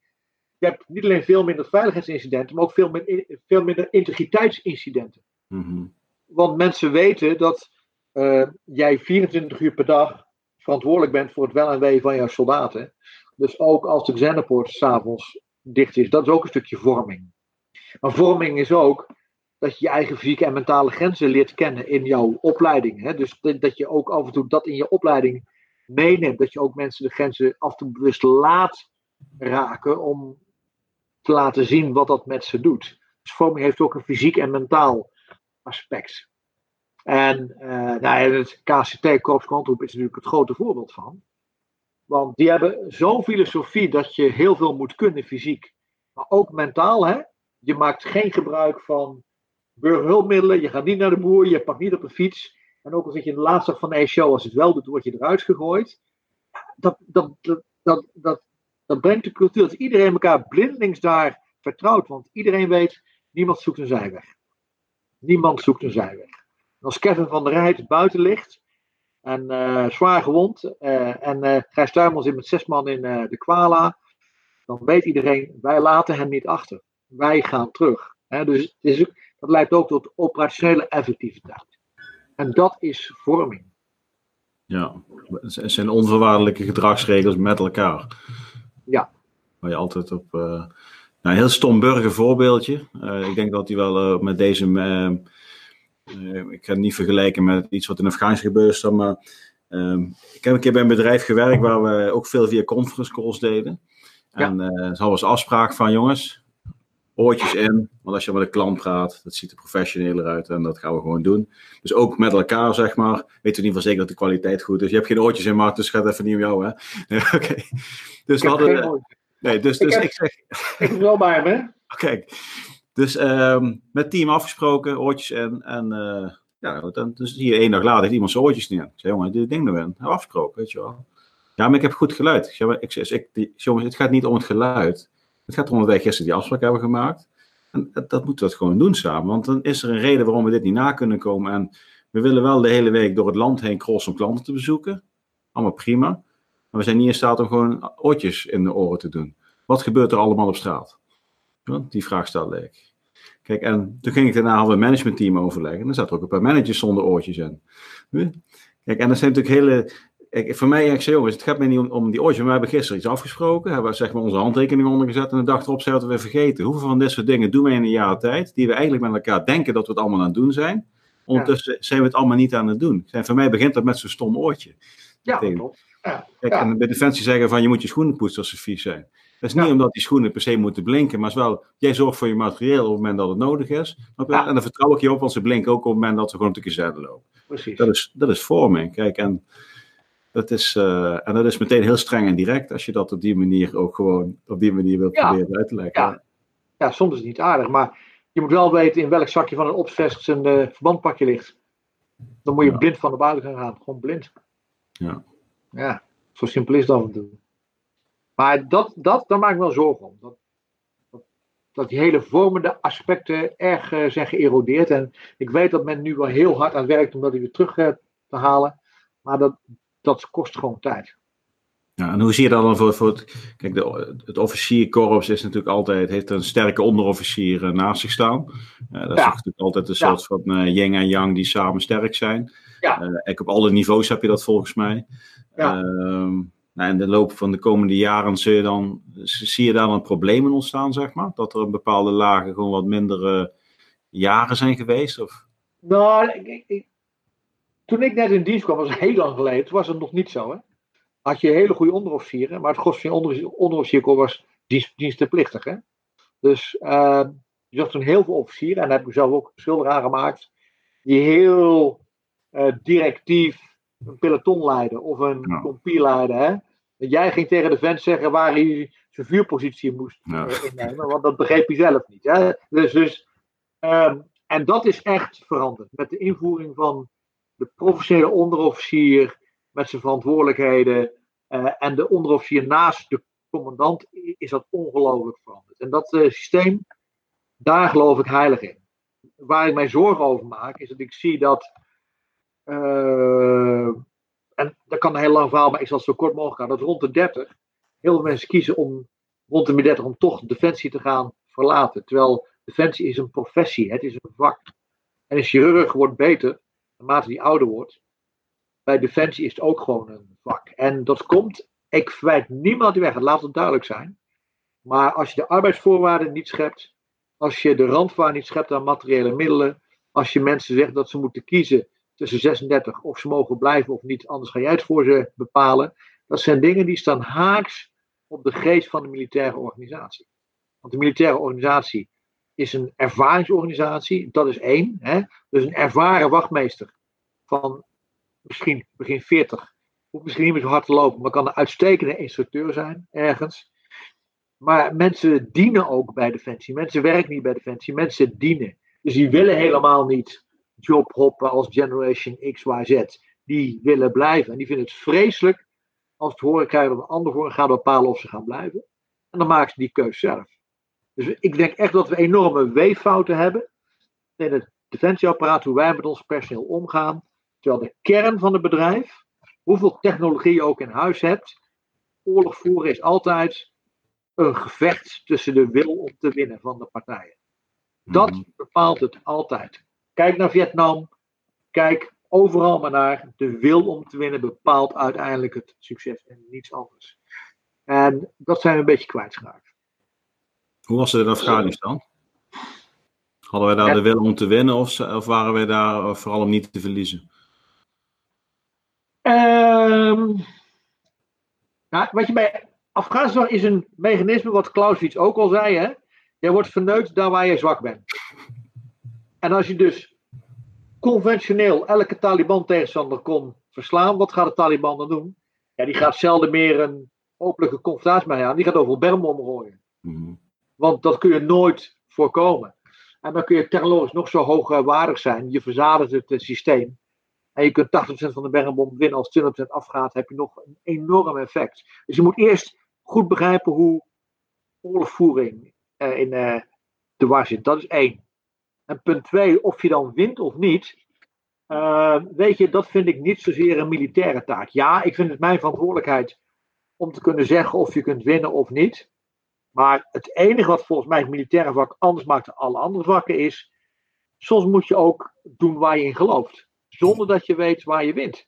je hebt niet alleen veel minder veiligheidsincidenten, maar ook veel minder, veel minder integriteitsincidenten. Mhm. Want mensen weten dat eh, jij 24 uur per dag verantwoordelijk bent voor het wel en wee van jouw soldaten. Dus ook als de Xenopoort s'avonds dicht is, dat is ook een stukje vorming. Maar vorming is ook dat je je eigen fysieke en mentale grenzen leert kennen in jouw opleiding. Hè? Dus dat je ook af en toe dat in je opleiding meeneemt. Dat je ook mensen de grenzen af en toe bewust laat raken om te laten zien wat dat met ze doet. Dus vorming heeft ook een fysiek en mentaal aspect. En eh, nou het KCT, Controep, is natuurlijk het grote voorbeeld van. Want die hebben zo'n filosofie dat je heel veel moet kunnen fysiek, maar ook mentaal. Hè? Je maakt geen gebruik van burgerhulpmiddelen, je gaat niet naar de boer, je pakt niet op een fiets. En ook al zit je in de laatste dag van de show, als het wel doet, word je eruit gegooid. Dat, dat, dat, dat, dat, brengt de cultuur dat iedereen elkaar blindelings daar vertrouwt. Want iedereen weet, niemand zoekt een zijweg. Niemand zoekt een zijweg. Als Kevin van der Rijt buiten ligt en eh, zwaar gewond eh, en eh Gijs Tuymel zit met zes man in de Kwala, dan weet iedereen, wij laten hem niet achter. Wij gaan terug. Dus het is dat leidt ook tot operationele effectiviteit. En dat is vorming. Ja, het zijn onvoorwaardelijke gedragsregels met elkaar. Ja. Waar je altijd op. eh, nou, een heel stom burgervoorbeeldje. Eh, ik denk dat hij wel eh, met deze. ik ga het niet vergelijken met iets wat in Afghanistan gebeurd is, dan, maar. ehm, ik heb een keer bij een bedrijf gewerkt waar we ook veel via conference calls deden. En eh er was afspraak van jongens, oortjes in. Want als je met een klant praat, dat ziet er professioneler uit en dat gaan we gewoon doen. Dus ook met elkaar, zeg maar. Weten we ieder geval zeker dat de kwaliteit goed is. Je hebt geen oortjes in, Mark, dus het gaat even niet om jou, hè? Nee, Oké. Dus we hadden. Nee, dus, Ik dus heb- ik zeg. ik heb wel bij hem, hè? Kijk. Dus ehm, met team afgesproken, oortjes in. En eh, ja, dan, dus hier één dag later heeft iemand zijn oortjes neer. Ik zei, jongen, dit ding erin. Hebben afgesproken, weet je wel. Ja, maar ik heb goed geluid. Ik zei, maar ik, jongens, het gaat niet om het geluid. Het gaat erom dat wij gisteren die afspraak hebben gemaakt. En dat, moeten we dat gewoon doen samen. Want dan is er een reden waarom we dit niet na kunnen komen. En we willen wel de hele week door het land heen crossen om klanten te bezoeken. Allemaal prima. Maar we zijn niet in staat om gewoon oortjes in de oren te doen. Wat gebeurt er allemaal op straat? Die vraag stelde ik. Kijk, en toen ging ik daarna we een managementteam overleggen. En er zaten ook een paar managers zonder oortjes in. Kijk, en dat zijn natuurlijk hele. Kijk, voor mij, ik zei, jongens, het gaat mij niet om, om die oortjes. Maar we hebben gisteren iets afgesproken. Hebben we zeg maar onze handtekening ondergezet. En de dag erop zijn we weer vergeten. Hoeveel van dit soort dingen doen wij in een jaar tijd? Die we eigenlijk met elkaar denken dat we het allemaal aan het doen zijn. Ondertussen zijn we het allemaal niet aan het doen. Zijn, voor mij begint dat met zo'n stom oortje. Ja, klopt. Ja, Kijk, Ja. en bij Defensie zeggen van je moet je schoenen poetsen als ze vies zijn. Dat is niet omdat die schoenen per se moeten blinken, maar is wel, jij zorgt voor je materieel op het moment dat het nodig is. En dan vertrouw ik je op, want ze blinken ook op het moment dat ze gewoon op de kazerne lopen. precies. Dat is, dat is vorming. Kijk, en dat is, eh, en dat is meteen heel streng en direct als je dat op die manier ook gewoon op die manier wilt Ja. proberen uit te leggen. Ja. Ja, soms is het niet aardig, maar je moet wel weten in welk zakje van een opsvest zijn eh, verbandpakje ligt. Dan moet je Ja. blind van de buiten gaan gaan. Gewoon blind. Ja. Ja, zo simpel is dat af en toe. Maar dat, dat, daar maak ik wel zorgen om. Dat, dat, dat die hele vormende aspecten erg eh, zijn geërodeerd. En ik weet dat men nu wel heel hard aan werkt om dat weer terug te halen. Maar dat, dat kost gewoon tijd. Ja, en hoe zie je dat dan voor, voor het, kijk, de, het officierkorps is natuurlijk altijd, heeft een sterke onderofficier uh, naast zich staan. Uh, dat is natuurlijk altijd een soort van uh, yin en yang die samen sterk zijn. Ja. Uh, op alle niveaus heb je dat volgens mij. Ja. Ehm, nou, in de loop van de komende jaren zie je, dan, zie je daar dan problemen ontstaan, zeg maar? Dat er een bepaalde lagen gewoon wat minder jaren zijn geweest? Of? Nou, ik, ik, toen ik net in dienst kwam, was heel lang geleden, toen was het nog niet zo. Hè? Had je hele goede onderofficieren, maar het gros van je onderofficierkorps was dienst, dienstenplichtig. Hè? Dus uh, je zag toen heel veel officieren, en daar heb ik zelf ook schilder aan gemaakt, die heel uh, directief een peloton leiden of een ja. leiden. Hè? Jij ging tegen de vent zeggen waar hij zijn vuurpositie moest ja. Eh, innemen, want dat begreep hij zelf niet. Hè? Dus, dus um, en dat is echt veranderd. Met de invoering van de professionele onderofficier met zijn verantwoordelijkheden uh, en de onderofficier naast de commandant is dat ongelooflijk veranderd. En dat uh, systeem, daar geloof ik heilig in. Waar ik mij zorgen over maak, is dat ik zie dat. Uh, en dat kan een heel lang verhaal, maar ik zal het zo kort mogelijk gaan. Dat rond de 30 heel veel mensen kiezen om rond de 30 om toch defensie te gaan verlaten. Terwijl defensie is een professie, het is een vak. En een chirurg wordt beter naarmate hij ouder wordt. Bij defensie is het ook gewoon een vak. En dat komt, ik verwijt niemand die weg, laat het duidelijk zijn. Maar als je de arbeidsvoorwaarden niet schept, als je de randvoorwaarden niet schept aan materiële middelen, als je mensen zegt dat ze moeten kiezen tussen 36 of ze mogen blijven of niet, anders ga jij het voor ze bepalen. Dat zijn dingen die staan haaks op de geest van de militaire organisatie. Want de militaire organisatie is een ervaringsorganisatie. Dat is één. Hè? Dus een ervaren wachtmeester van misschien begin 40. Hoeft misschien niet meer zo hard te lopen, maar kan een uitstekende instructeur zijn ergens. Maar mensen dienen ook bij Defensie. Mensen werken niet bij Defensie, mensen dienen. Dus die willen helemaal niet jobhoppen als Generation X, Y, Z. Die willen blijven. En die vinden het vreselijk als het horen krijgen dat een ander voor gaat bepalen of ze gaan blijven. En dan maken ze die keuze zelf. Dus ik denk echt dat we enorme weeffouten hebben in het defensieapparaat, hoe wij met ons personeel omgaan. Terwijl de kern van het bedrijf, hoeveel technologie je ook in huis hebt, oorlog voeren is altijd een gevecht tussen de wil om te winnen van de partijen. Dat mhm. bepaalt het altijd. Kijk naar Vietnam, kijk overal maar naar. De wil om te winnen bepaalt uiteindelijk het succes en niets anders. En dat zijn we een beetje kwijtgeraakt. Hoe was het in Afghanistan? Hadden wij daar de wil om te winnen of, of waren wij daar eh, vooral om niet te verliezen? Um, nou, wat je bij Afghanistan is een mechanisme wat Clausewitz ook al zei. Hè? Jij wordt verneukt daar waar je zwak bent. En als je dus conventioneel elke Taliban-tegenstander kon verslaan, wat gaat de Taliban dan doen? Ja, die gaat zelden meer een openlijke confrontatie mee aan. Die gaat over bermbommen gooien. Mm want dat kun je nooit voorkomen. En dan kun je technologisch nog zo hoogwaardig zijn. Je verzadigt het, het systeem. En je kunt 80% van de bermbom winnen. Als 20% afgaat, heb je nog een enorm effect. Dus je moet eerst goed begrijpen hoe oorlogvoering uh, in de war zit. Dat is één. En punt twee, of je dan wint of niet. Weet je, dat vind ik niet zozeer een militaire taak. Ja, ik vind het mijn verantwoordelijkheid om te kunnen zeggen of je kunt winnen of niet. Maar het enige wat volgens mij het militaire vak anders maakt dan alle andere vakken is. Soms moet je ook doen waar je in gelooft. Zonder dat je weet waar je wint.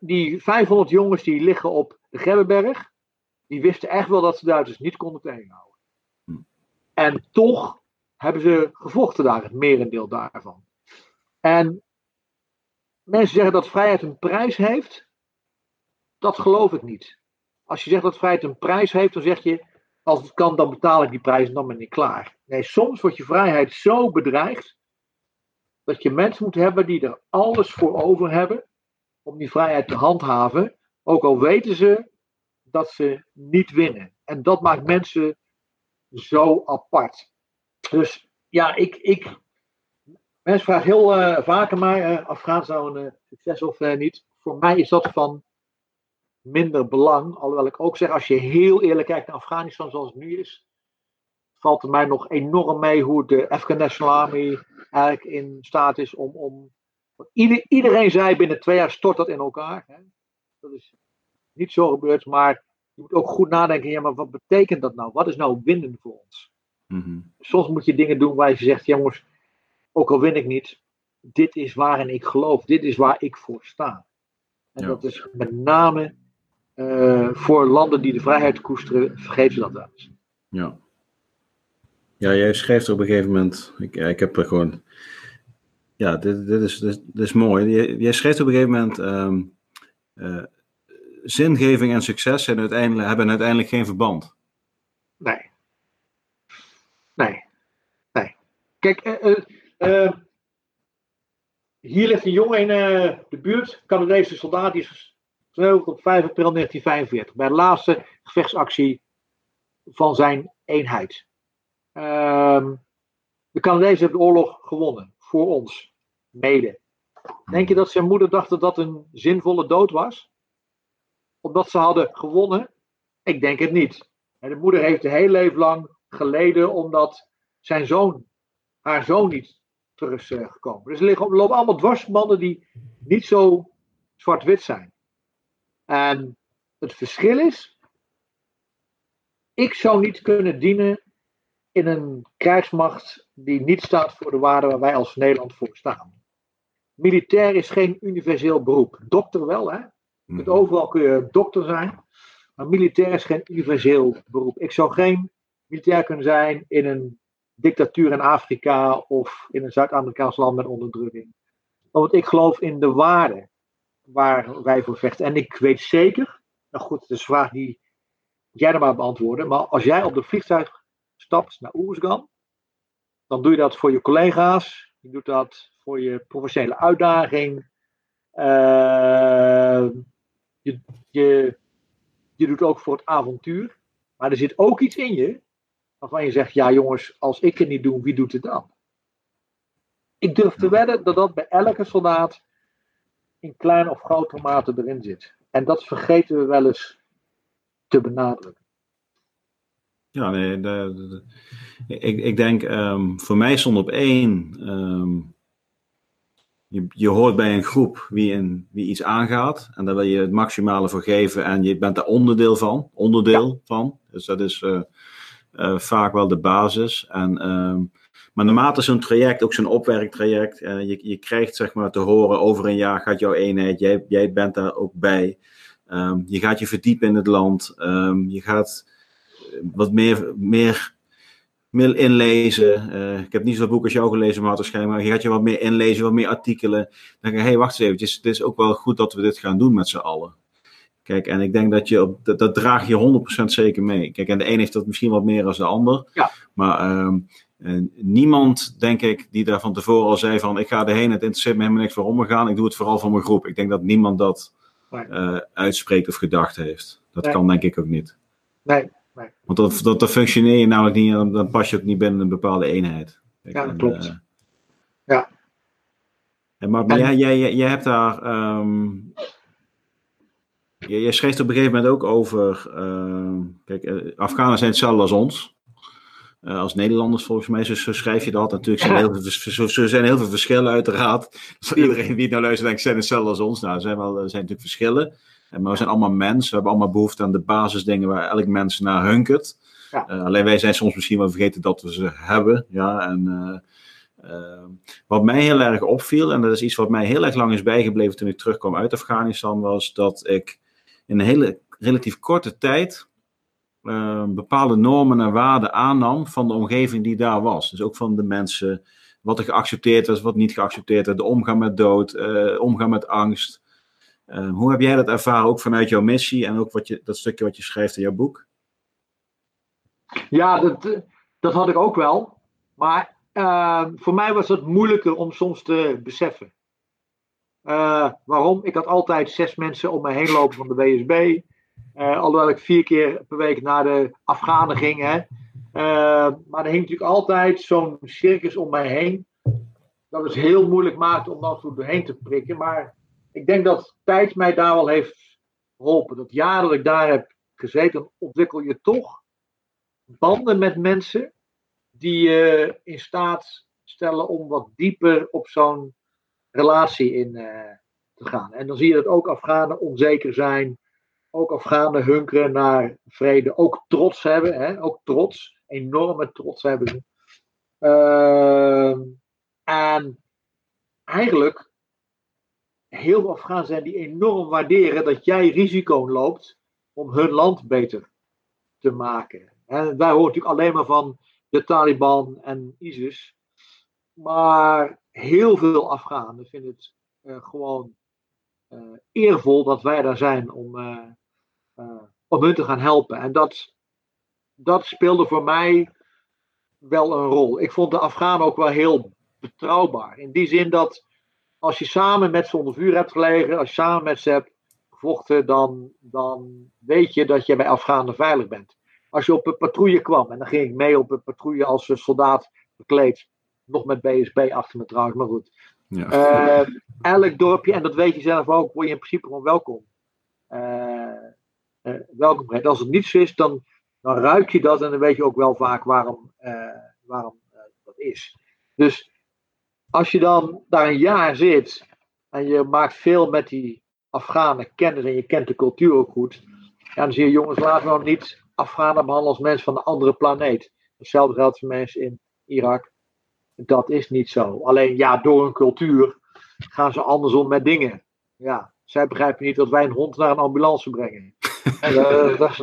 die 500 jongens die liggen op de Gebbenberg. Die wisten echt wel dat ze Duitsers niet konden tegenhouden. En toch hebben ze gevochten daar, het merendeel daarvan. En mensen zeggen dat vrijheid een prijs heeft. Dat geloof ik niet. Als je zegt dat vrijheid een prijs heeft, dan zeg je als het kan, dan betaal ik die prijs en dan ben ik klaar. Nee, soms wordt je vrijheid zo bedreigd dat je mensen moet hebben die er alles voor over hebben om die vrijheid te handhaven, ook al weten ze dat ze niet winnen. En dat maakt mensen zo apart. Dus ja, ik, ik mensen vragen heel uh, vaker mij uh, Afghanistan een uh, succes of niet. Voor mij is dat van minder belang. Alhoewel ik ook zeg, als je heel eerlijk kijkt naar Afghanistan zoals het nu is, valt het mij nog enorm mee hoe de Afghan National Army eigenlijk in staat is om. om iedereen zei binnen twee jaar stort dat in elkaar. Hè? Dat is niet zo gebeurt. Maar je moet ook goed nadenken, ja, maar wat betekent dat nou? Wat is nou winnen voor ons? Mhm. Soms moet je dingen doen waar je zegt, jongens, ook al win ik niet, dit is waarin ik geloof, dit is waar ik voor sta. En Ja. dat is met name eh, voor landen die de vrijheid koesteren, vergeet ze dat wel eens. Ja. Ja, jij schrijft er op een gegeven moment. Ik, ik heb er gewoon. Ja, dit, dit, is, dit, dit is mooi. Jij, jij schrijft op een gegeven moment. ehm, eh, zingeving en succes zijn uiteindelijk, hebben uiteindelijk geen verband. Nee. Nee. Nee. Kijk, eh, hier ligt een jongen in de buurt, Canadese soldaat, die is gesneuveld op 5 april 1945. Bij de laatste gevechtsactie van zijn eenheid. Ehm, de Canadezen hebben de oorlog gewonnen. Voor ons. Mede. Denk je dat zijn moeder dacht dat dat een zinvolle dood was? Omdat ze hadden gewonnen? Ik denk het niet. En de moeder heeft een heel leven lang geleden omdat zijn zoon, haar zoon niet terug is eh, gekomen. Dus er liggen, lopen allemaal dwarsbanden die niet zo zwart-wit zijn. En het verschil is, ik zou niet kunnen dienen in een krijgsmacht die niet staat voor de waarden waar wij als Nederland voor staan. Militair is geen universeel beroep. Dokter wel, hè? Je kunt overal kun je dokter zijn. Maar militair is geen universeel beroep. Ik zou geen militair kunnen zijn in een dictatuur in Afrika of in een Zuid-Amerikaans land met onderdrukking. Want ik geloof in de waarden waar wij voor vechten. En ik weet zeker, nou goed, het is een vraag die jij dan maar beantwoorden. Maar als jij op de vliegtuig stapt naar Oersgan, dan doe je dat voor je collega's. Je doet dat voor je professionele uitdaging. Uh, je, je, je doet ook voor het avontuur. Maar er zit ook iets in je waarvan je zegt: ja, jongens, als ik het niet doe, wie doet het dan? Ik durf te wedden dat dat bij elke soldaat in kleine of grote mate erin zit. En dat vergeten we wel eens te benadrukken. Ja, nee, de, de, de, ik, ik denk um, voor mij stond op één. Um, je, je hoort bij een groep wie, een, wie iets aangaat. En daar wil je het maximale voor geven. En je bent daar onderdeel van. Onderdeel ja. van. Dus dat is uh, uh, vaak wel de basis. En, um, maar naarmate zo'n traject, ook zo'n opwerktraject. Uh, je, je krijgt zeg maar te horen over een jaar gaat jouw eenheid. Jij, jij bent daar ook bij. Um, je gaat je verdiepen in het land. Um, je gaat wat meer, meer, meer inlezen. Uh, ik heb niet zo'n boek als jou gelezen, maar waarschijnlijk. Je gaat je wat meer inlezen, wat meer artikelen. Dan denk je, hé, hey, wacht eens eventjes. Het is ook wel goed dat we dit gaan doen met z'n allen. Kijk, en ik denk dat je, op, dat, dat draag je 100% zeker mee. Kijk, en de een heeft dat misschien wat meer dan de ander. Ja. Maar um, uh, niemand, denk ik, die daar van tevoren al zei van, ik ga erheen, het interesseert me helemaal niks waarom we gaan. Ik doe het vooral voor mijn groep. Ik denk dat niemand dat uh, uitspreekt of gedacht heeft. Dat Nee. kan denk ik ook niet. Nee, nee. Want dat, dat, dat functioneer je namelijk niet, dan, dan pas je ook niet binnen een bepaalde eenheid. Ja, en, klopt. eh, Ja. en maar maar En- jij, jij, jij, hebt daar. ehm jij, jij schreef op een gegeven moment ook over. ehm, kijk, eh, Afghanen zijn hetzelfde als ons. Eh, als Nederlanders volgens mij, zo, zo schrijf je dat. Natuurlijk zijn er heel veel, zo, zijn heel veel verschillen, uiteraard. Iedereen die het nou luistert, denkt, zijn hetzelfde als ons. Nou, er zijn, wel, er zijn natuurlijk verschillen. Eh, Maar we zijn allemaal mensen. We hebben allemaal behoefte aan de basisdingen waar elk mens naar hunkert. Ja. Eh, alleen wij zijn soms misschien wel vergeten dat we ze hebben. Ja, en, wat mij heel erg opviel, en dat is iets wat mij heel erg lang is bijgebleven toen ik terugkwam uit Afghanistan, was dat ik in een hele relatief korte tijd eh, bepaalde normen en waarden aannam van de omgeving die daar was. Dus ook van de mensen, wat er geaccepteerd was, wat niet geaccepteerd werd, de omgang met dood, eh, omgang met angst. Eh, hoe heb jij dat ervaren, ook vanuit jouw missie en ook wat je, dat stukje wat je schrijft in jouw boek? Ja, dat, eh, dat had ik ook wel. Maar eh, voor mij was het moeilijker om soms te beseffen. Eh, waarom? Ik had altijd zes mensen om me heen lopen van de WSB. Eh, alhoewel ik vier keer per week naar de Afghanen ging. Eh, maar er hing natuurlijk altijd zo'n circus om mij heen. Dat het heel moeilijk maakte om dan zo doorheen te prikken. Maar ik denk dat tijd mij daar wel heeft geholpen. Dat jaar dat ik daar heb gezeten, ontwikkel je toch banden met mensen die je in staat stellen om wat dieper op zo'n relatie in eh, te gaan. En dan zie je dat ook Afghanen onzeker zijn, ook Afghanen hunkeren naar vrede, ook trots hebben, hè? ook trots, enorme trots hebben ze. Ehm, en eigenlijk heel veel Afghanen zijn die enorm waarderen dat jij risico loopt om hun land beter te maken. En wij horen natuurlijk alleen maar van de Taliban en ISIS. Maar heel veel Afghanen vinden het uh, gewoon uh, eervol dat wij daar zijn om, uh, om hun te gaan helpen. En dat, dat speelde voor mij wel een rol. Ik vond de Afghanen ook wel heel betrouwbaar. In die zin dat als je samen met ze onder vuur hebt gelegen, als je samen met ze hebt gevochten, dan, dan weet je dat je bij Afghanen veilig bent. Als je op een patrouille kwam, en dan ging ik mee op een patrouille als soldaat gekleed, nog met BSB achter me trouwens, maar goed. Ja. Uh, elk dorpje, en dat weet je zelf ook, word je in principe gewoon welkom. Uh, uh, welkom. Als het niet zo is, dan, dan ruik je dat en dan weet je ook wel vaak waarom, waarom dat is. Dus als je dan daar een jaar zit en je maakt veel met die Afghanen kennis en je kent de cultuur ook goed, dan zie je jongens, laten we nou niet Afghanen behandelen als mensen van een andere planeet. Hetzelfde geldt voor mensen in Irak. Dat is niet zo. Alleen ja, door hun cultuur gaan ze andersom met dingen. Ja, zij begrijpen niet dat wij een hond naar een ambulance brengen. En, uh, dat is,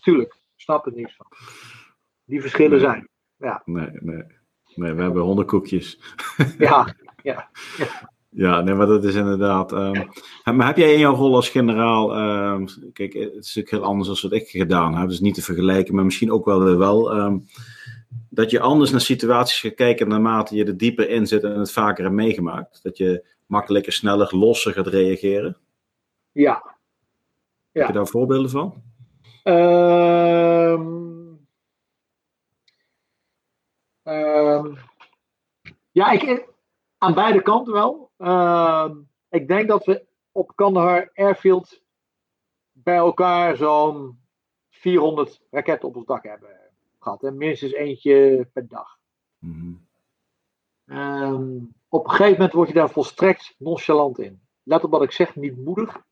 tuurlijk, snap het niet van. Die verschillen zijn. Ja. Nee, nee. Nee, we hebben hondenkoekjes. ja, ja. Ja, nee, maar dat is inderdaad. Um, maar heb jij in jouw rol als generaal. Um, kijk, het is natuurlijk heel anders dan wat ik gedaan heb, dus niet te vergelijken, maar misschien ook wel. wel um, dat je anders naar situaties gaat kijken naarmate je er dieper in zit en het vaker hebt meegemaakt. Dat je makkelijker, sneller, losser gaat reageren. Ja. Heb je daar voorbeelden van? Um, um, ja, ik, aan beide kanten wel. Uh, ik denk dat we op Kandahar Airfield bij elkaar zo'n 400 raketten op ons dak hebben gehad. En minstens eentje per dag. Mm -hmm. op een gegeven moment word je daar volstrekt nonchalant in. Let op wat ik zeg, niet moedig,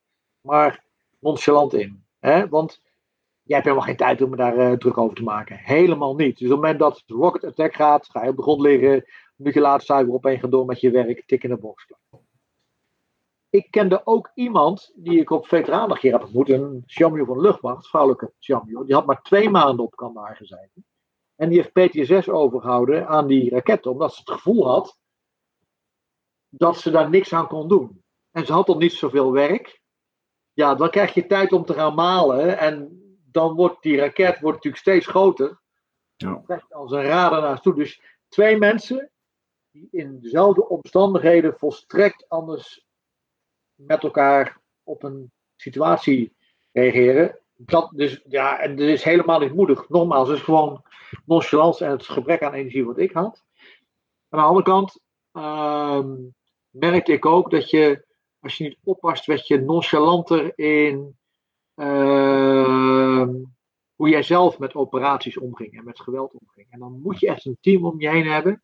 maar nonchalant in. Hè? Want jij hebt helemaal geen tijd om me daar uh, druk over te maken. Helemaal niet. Dus op het moment dat rocket attack gaat, ga je op de grond liggen, nu je laat zuiver op en gaan door met je werk, tik in de box. Ik kende ook iemand die ik op veteranendag heb ontmoet, een Jamio van luchtmacht, vrouwelijke Jamio. Die had maar twee maanden op Kandahar gezeten. En die heeft PTSS overgehouden aan die raketten, omdat ze het gevoel had dat ze daar niks aan kon doen. En ze had al niet zoveel werk. Ja, dan krijg je tijd om te gaan malen. En dan wordt die raket wordt natuurlijk steeds groter. Ja. Dan krijg je als een radar naartoe. Dus twee mensen die in dezelfde omstandigheden volstrekt anders met elkaar op een situatie reageren. Dat dus, ja, en dat is helemaal niet moedig. Nogmaals, het is gewoon nonchalance en het gebrek aan energie wat ik had. Aan de andere kant uh, merkte ik ook dat je, als je niet oppast, werd je nonchalanter in uh, hoe jij zelf met operaties omging en met geweld omging. En dan moet je echt een team om je heen hebben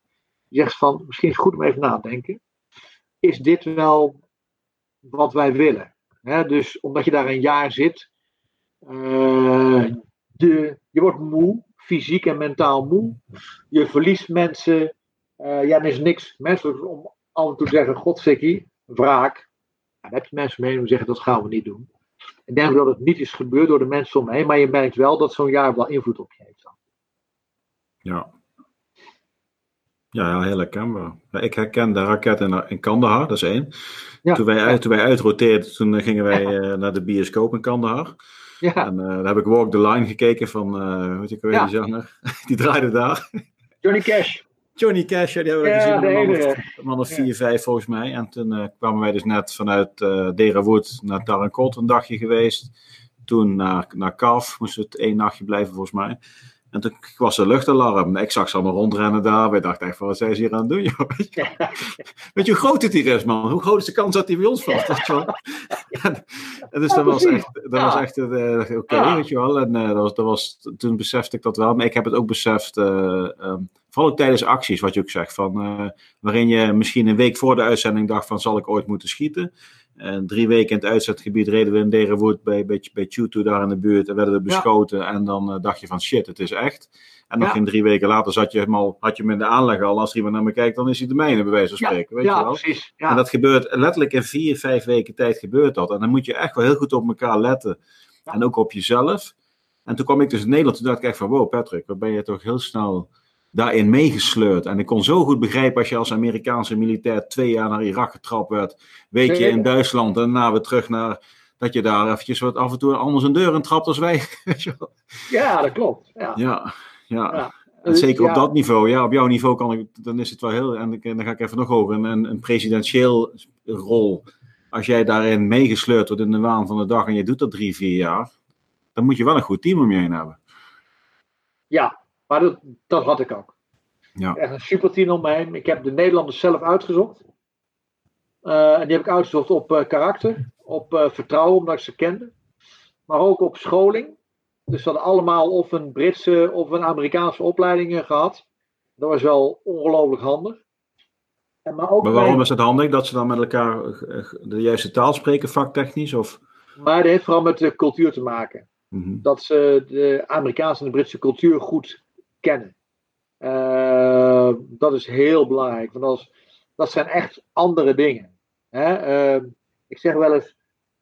je zegt van, misschien is het goed om even na te denken. Is dit wel wat wij willen? dus omdat je daar een jaar zit, uh, de, je wordt moe, fysiek en mentaal moe. Je verliest mensen. Uh, ja, er is niks menselijk om af en toe te zeggen: Godsikkie, wraak. Dan heb je mensen mee die zeggen: dat gaan we niet doen. Ik denk dat het niet is gebeurd door de mensen om me heen, maar je merkt wel dat zo'n jaar wel invloed op je heeft. Ja, ja, heel herkenbaar. Ik herken de raket in, in Kandahar, dat is één. Ja, toen, wij, ja. toen wij uitroteerden, toen eh, gingen wij uh, naar de bioscoop in Kandahar. Ja. En uh, daar heb ik Walk the Line gekeken van, uh, weet je weer, die zanger. die draaide daar. Johnny Cash. Johnny Cash, ja, die hebben we gezien. Een man, of, man of vier, vijf volgens mij. En toen kwamen wij dus net vanuit uh, Derawood naar Tarankot een dagje geweest. Toen naar, naar Kaf, moesten we het één nachtje blijven volgens mij. En toen was er luchtalarm. Ik zag ze allemaal rondrennen daar. Wij dachten echt van, wat zijn ze hier aan het doen, joh? Weet je, hoe groot het hier is, man? Hoe groot is de kans dat hij bij ons valt? en, en, dus dat was echt, dat was echt uh, oké, okay, weet je wel. En uh, dat was, dat was, toen besefte ik dat wel. Maar ik heb het ook beseft, uh, um, vooral ook tijdens acties, wat je ook zegt. Van, waarin je misschien een week voor de uitzending dacht van, zal ik ooit moeten schieten? En drie weken in het uitzetgebied reden we in Derenwood bij, bij, bij Chutu daar in de buurt en werden we beschoten. En dan dacht je van shit, het is echt. En nog geen drie weken later zat je hem al, had je hem in de aanleg al. Als er iemand naar me kijkt, dan is hij de mijne, bij wijze van spreken. Weet ja, je wel? precies. En dat gebeurt letterlijk in vier, vijf weken tijd gebeurt dat. En dan moet je echt wel heel goed op elkaar letten. En ook op jezelf. En toen kwam ik dus in Nederland, toen dacht ik echt van, wow Patrick, wat ben je toch heel snel daarin meegesleurd. En ik kon zo goed begrijpen als je als Amerikaanse militair twee jaar naar Irak getrapt werd. Weet je, in Duitsland en daarna weer terug naar, dat je daar eventjes wat af en toe anders een deur in trapt als wij. ja, dat klopt. Ja, ja. ja. En zeker op dat niveau, ja, op jouw niveau kan ik, dan is het wel heel, en dan ga ik even nog over, een, een presidentieel rol. Als jij daarin meegesleurd wordt in de waan van de dag en je doet dat drie, vier jaar, dan moet je wel een goed team om je heen hebben. Ja, maar dat, dat had ik ook. Ja. Echt een super team om me heen. Ik heb de Nederlanders zelf uitgezocht. Uh, en die heb ik uitgezocht op uh, karakter, op uh, vertrouwen, omdat ik ze kende. Maar ook op scholing. Dus ze hadden allemaal of een Britse of een Amerikaanse opleiding gehad. Dat was wel ongelooflijk handig. En maar, ook maar waarom is het handig dat ze dan met elkaar de juiste taal spreken, vaktechnisch? Of? Maar dat heeft vooral met de cultuur te maken. Mm Dat ze de Amerikaanse en de Britse cultuur goed kennen. Uh, dat is heel belangrijk, want als, dat zijn echt andere dingen. Hè? Uh, ik zeg wel eens,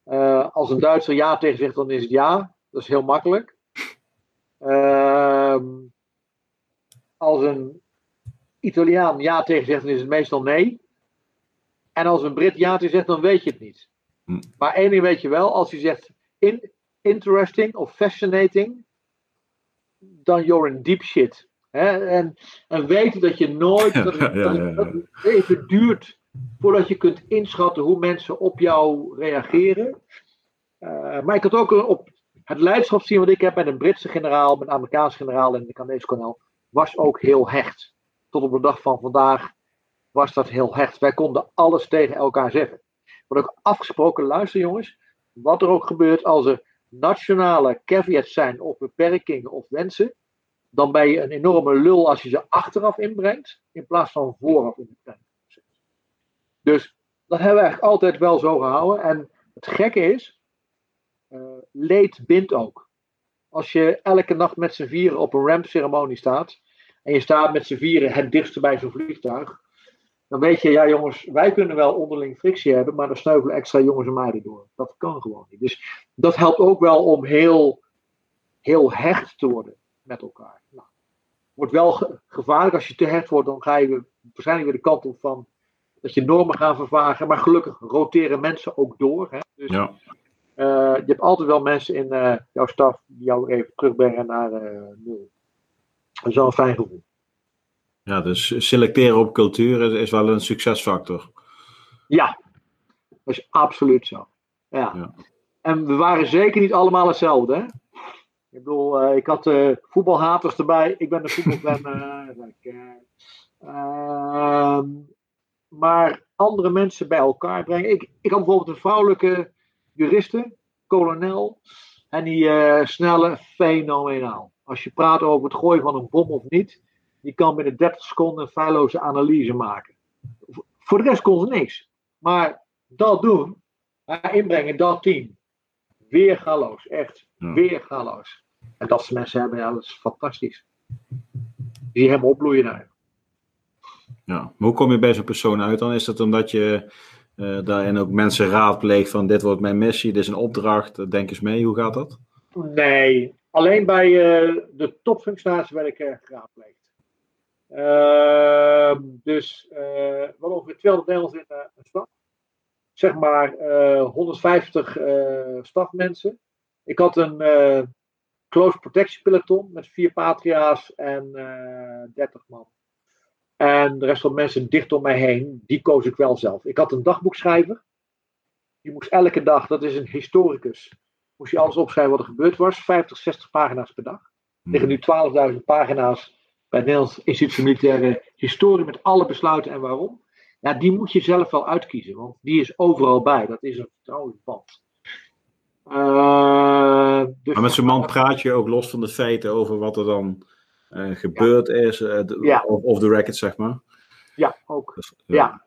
uh, als een Duitser ja tegen zegt, dan is het ja. Dat is heel makkelijk. Ehm, als een Italiaan ja tegen zegt, dan is het meestal nee. En als een Brit ja tegen zegt, dan weet je het niet. Hm. Maar één ding weet je wel, als hij zegt in, interesting of fascinating, dan you're in deep shit. En, en weten dat je nooit, dat het, dat het even duurt voordat je kunt inschatten hoe mensen op jou reageren. Uh, maar ik had ook op het leiderschapsteam wat ik heb met een Britse generaal, met een Amerikaanse generaal en de Canadese kolonel, was ook heel hecht. Tot op de dag van vandaag was dat heel hecht. Wij konden alles tegen elkaar zeggen. Wordt ook afgesproken, luister jongens, wat er ook gebeurt als er nationale caveats zijn of beperkingen of wensen, dan ben je een enorme lul als je ze achteraf inbrengt, in plaats van vooraf in de planningsproces. Dus dat hebben we eigenlijk altijd wel zo gehouden. En het gekke is, uh, leed bindt ook. Als je elke nacht met z'n vieren op een rampceremonie staat, en je staat met z'n vieren het dichtste bij zo'n vliegtuig, dan weet je, ja jongens, wij kunnen wel onderling frictie hebben, maar dan sneuvelen extra jongens en meiden door. Dat kan gewoon niet. Dus dat helpt ook wel om heel, heel hecht te worden met elkaar. Nou, wordt wel gevaarlijk als je te hecht wordt, dan ga je waarschijnlijk weer de kant op van dat je normen gaan vervagen. Maar gelukkig roteren mensen ook door. Hè? Dus ja. uh, je hebt altijd wel mensen in uh, jouw staf die jou even terugbrengen naar uh, nul. Dat is wel een fijn gevoel. Ja, dus selecteren op cultuur is wel een succesfactor. Ja, dat is absoluut zo. Ja. ja. En we waren zeker niet allemaal hetzelfde. Hè? Ik bedoel, uh, ik had uh, voetbalhaters erbij. Ik ben een voetbalfan. Uh, maar andere mensen bij elkaar brengen. Ik, ik had bijvoorbeeld een vrouwelijke juriste, kolonel. En die snelle, fenomenaal. Als je praat over het gooien van een bom of niet die kan binnen 30 seconden een feilloze analyse maken. Voor de rest kon ze niks. Maar dat doen, inbrengen, dat team. Weer galoos, echt. Weer galoos. En dat ze mensen hebben, ja, dat is fantastisch. Die hem opbloeien daar. Ja, maar hoe kom je bij zo'n persoon uit dan? Is dat omdat je uh, daarin ook mensen raadpleegt van dit wordt mijn missie, dit is een opdracht, denk eens mee, hoe gaat dat? Nee, alleen bij uh, de topfunctionaris werd ik uh, geraadpleegd. Uh, dus uh, we hadden ongeveer 200 Nederlanders in uh, een stad. Zeg maar 150 stafmensen. Ik had een close protection peloton met vier patria's en 30 man. En de rest van de mensen dicht om mij heen, die koos ik wel zelf. Ik had een dagboekschrijver. Die moest elke dag, dat is een historicus, moest je alles opschrijven wat er gebeurd was. 50, 60 pagina's per dag. Er liggen nu 12.000 pagina's bij het Nederlands Instituut voor Militaire Historie met alle besluiten en waarom. Ja, die moet je zelf wel uitkiezen, want die is overal bij. Dat is een vertrouwensband. Uh, dus maar met zo'n man praat je ook los van de feiten over wat er dan uh, gebeurd is, uh, ja. of, of the record, zeg maar. Ja, ook. Dus, ja.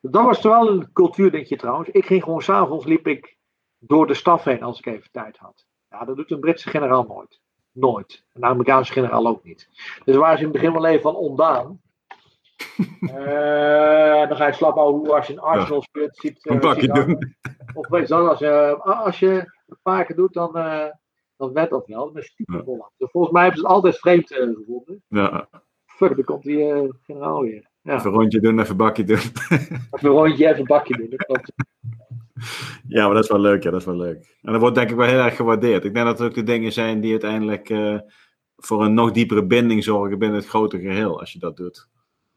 Dat was toch wel een cultuurdingetje trouwens. Ik ging gewoon s'avonds liep ik door de staf heen als ik even tijd had. Ja, dat doet een Britse generaal nooit. Nooit. Een Amerikaanse generaal ook niet. Dus waar ze in het begin wel even van ondaan. uh, dan ga je slap hoe als je een Arsenal speelt. Ziet, een pakje doen. Of weet je als, uh, als je een paar keer doet, dan, uh, dan werd dat wel. Dat is typisch Holland. Dus volgens mij hebben ze het altijd vreemd gevonden. Ja. Fuck, dan komt die generaal weer. Ja. Even een rondje doen, even een bakje doen. even een rondje, even een bakje doen. Dat. Ja, maar dat is wel leuk, ja, dat is wel leuk. En dat wordt denk ik wel heel erg gewaardeerd. Ik denk dat het ook de dingen zijn die uiteindelijk uh, voor een nog diepere binding zorgen binnen het grote geheel, als je dat doet.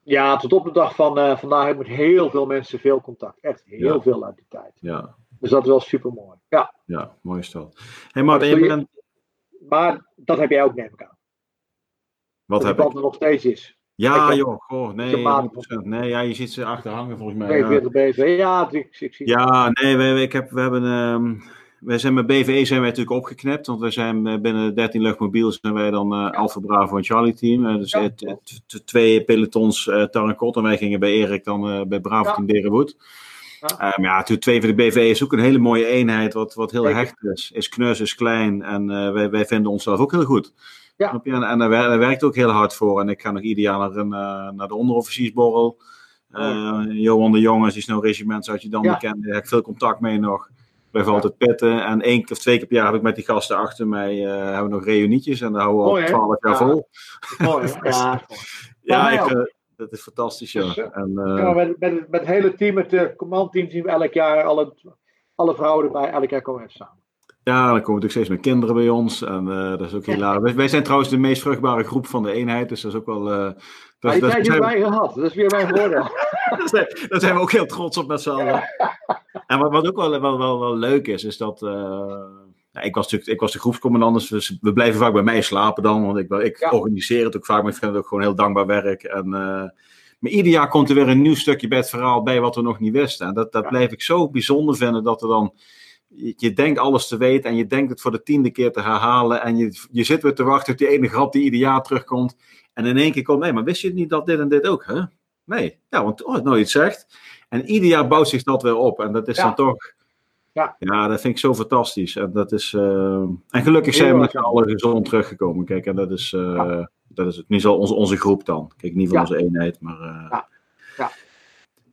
Ja, tot op de dag van uh, vandaag heb ik met heel veel mensen veel contact. Echt heel ja. veel uit die tijd. Ja. Dus dat is wel super mooi. Ja, ja mooi stel. Hey, maar, je bent... maar dat heb jij ook, neem ik aan. Wat dat heb ik? er nog steeds is. Ja, joh, goh, nee, 100%. Nee, ja, je ziet ze achter hangen volgens mij. 42 ja. BV, ja, ik, ik zie Ja, nee, we, ik heb, we hebben, um, wij zijn met BVE zijn wij natuurlijk opgeknipt, want we zijn binnen 13 luchtmobiel zijn wij dan uh, Alpha Bravo en Charlie team. Uh, dus ja, het, het, twee pelotons uh, Tarancot en wij gingen bij Erik dan bij Bravo team Berenwood. Ja. Um, ja, twee van de BVE is ook een hele mooie eenheid, wat, wat heel Zeker. hecht is. Is knus, is klein en wij, wij vinden onszelf ook heel goed. Ja. En, en daar, daar, werkt ook heel hard voor. En ik ga nog ieder jaar naar, een, uh, naar de onderofficiersborrel. Uh, oh. Johan de Jongens, die is nou regiment, zoals je dan ja. bekend. Daar heb ik veel contact mee nog. Blijf ja. altijd pitten. En één of twee keer per jaar heb ik met die gasten achter mij uh, hebben we nog reunietjes. En daar houden we al twaalf jaar vol. Mooi, ja. ja, ik, uh, dat is fantastisch, ja. En, ja met, met, met het hele team, het commandteam, zien we elk jaar alle, alle vrouwen erbij. Elk jaar komen we samen. Ja, dan komen natuurlijk steeds meer kinderen bij ons. En uh, dat is ook heel wij, wij, zijn trouwens de meest vruchtbare groep van de eenheid. Dus dat is ook wel. Uh, dat, die tijd hebben wij gehad. Dat is weer mijn voordeel. Daar zijn we ook heel trots op met z'n allen. En wat, wat ook wel, wel, wel, wel, leuk is, is dat. Uh, ja, ik, was natuurlijk, ik was de groepscommandant, dus we blijven vaak bij mij slapen dan. Want ik, ik ja. organiseer het ook vaak, maar ik vind het ook gewoon heel dankbaar werk. En, maar ieder jaar komt er weer een nieuw stukje bij het verhaal bij wat we nog niet wisten. En dat, dat ja. blijf ik zo bijzonder vinden dat er dan je denkt alles te weten en je denkt het voor de tiende keer te herhalen. En je, je zit weer te wachten op die ene grap die ieder jaar terugkomt. En in één keer komt, nee, maar wist je niet dat dit en dit ook, hè? Nee, ja, want oh, nooit iets zegt. En ieder jaar bouwt zich dat weer op. En dat is ja. dan toch, ja. ja, dat vind ik zo fantastisch. En, dat is, uh... en gelukkig zijn we met z'n allen gezond teruggekomen. Kijk, en dat is, uh, ja. dat is het. Niet zo onze, onze groep dan. Kijk, niet van onze eenheid, maar... Uh...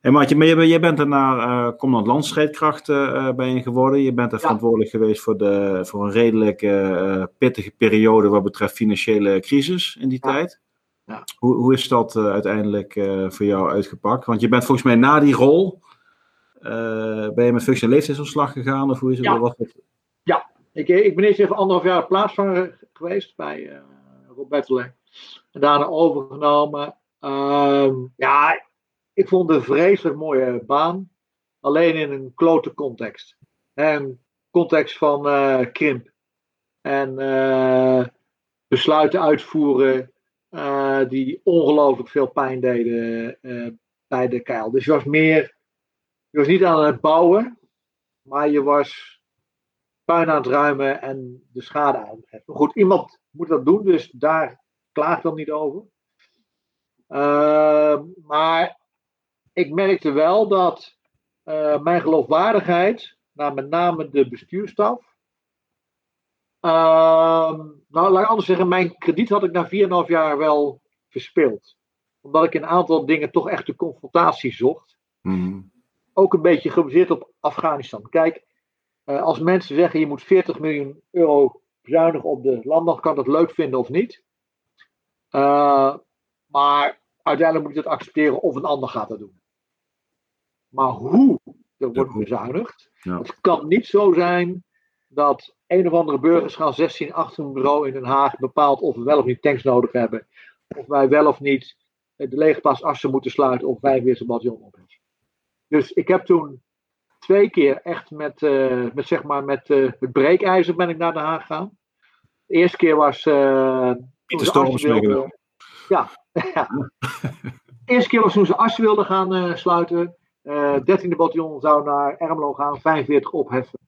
Hey Maartje, maar je, je bent er naar uh, commandant landstrijdkrachten uh, bij je geworden. Je bent er ja. verantwoordelijk geweest voor, de, voor een redelijk uh, pittige periode wat betreft financiële crisis in die ja. tijd. Ja. Hoe, hoe is dat uiteindelijk voor jou uitgepakt? Want je bent volgens mij na die rol, ben je met functie en leeftijdsontslag gegaan? Of hoe is het? Ja, wat ja. Ik, ik ben eerst even anderhalf jaar plaatsvanger geweest bij Rob Betteler. En daarna overgenomen. ja, ik vond een vreselijk mooie baan. Alleen in een klote context. En context van uh, krimp. En uh, besluiten uitvoeren uh, die ongelooflijk veel pijn deden bij de keil. Dus je was meer, je was niet aan het bouwen, maar je was puin aan het ruimen en de schade aan het heffen. Goed, iemand moet dat doen, dus daar klaag ik dan niet over. maar ik merkte wel dat uh, mijn geloofwaardigheid, naar met name de bestuurstaf. Uh, nou, laat ik anders zeggen, mijn krediet had ik na 4,5 jaar wel verspeeld. Omdat ik in een aantal dingen toch echt de confrontatie zocht. Mm. Ook een beetje gebaseerd op Afghanistan. Kijk, uh, als mensen zeggen je moet 40 miljoen euro bezuinigen op de landmacht, kan dat leuk vinden of niet. Uh, maar uiteindelijk moet je het accepteren of een ander gaat dat doen. Maar hoe er wordt bezuinigd. Ja. Het kan niet zo zijn dat een of andere burgers gaan 16 achter een bureau in Den Haag bepaalt of we wel of niet tanks nodig hebben. Of wij wel of niet de legerpas Assen moeten sluiten of wij weer zo'n bataljon op Dus ik heb toen twee keer echt met, uh, met, zeg maar met uh, het breekijzer ben ik naar Den Haag gegaan. De eerste keer was. Uh, de storm Ja, ja. De eerste keer was toen ze Assen wilden gaan sluiten. Uh, 13e bataljon zou naar Ermelo gaan, 45 opheffen.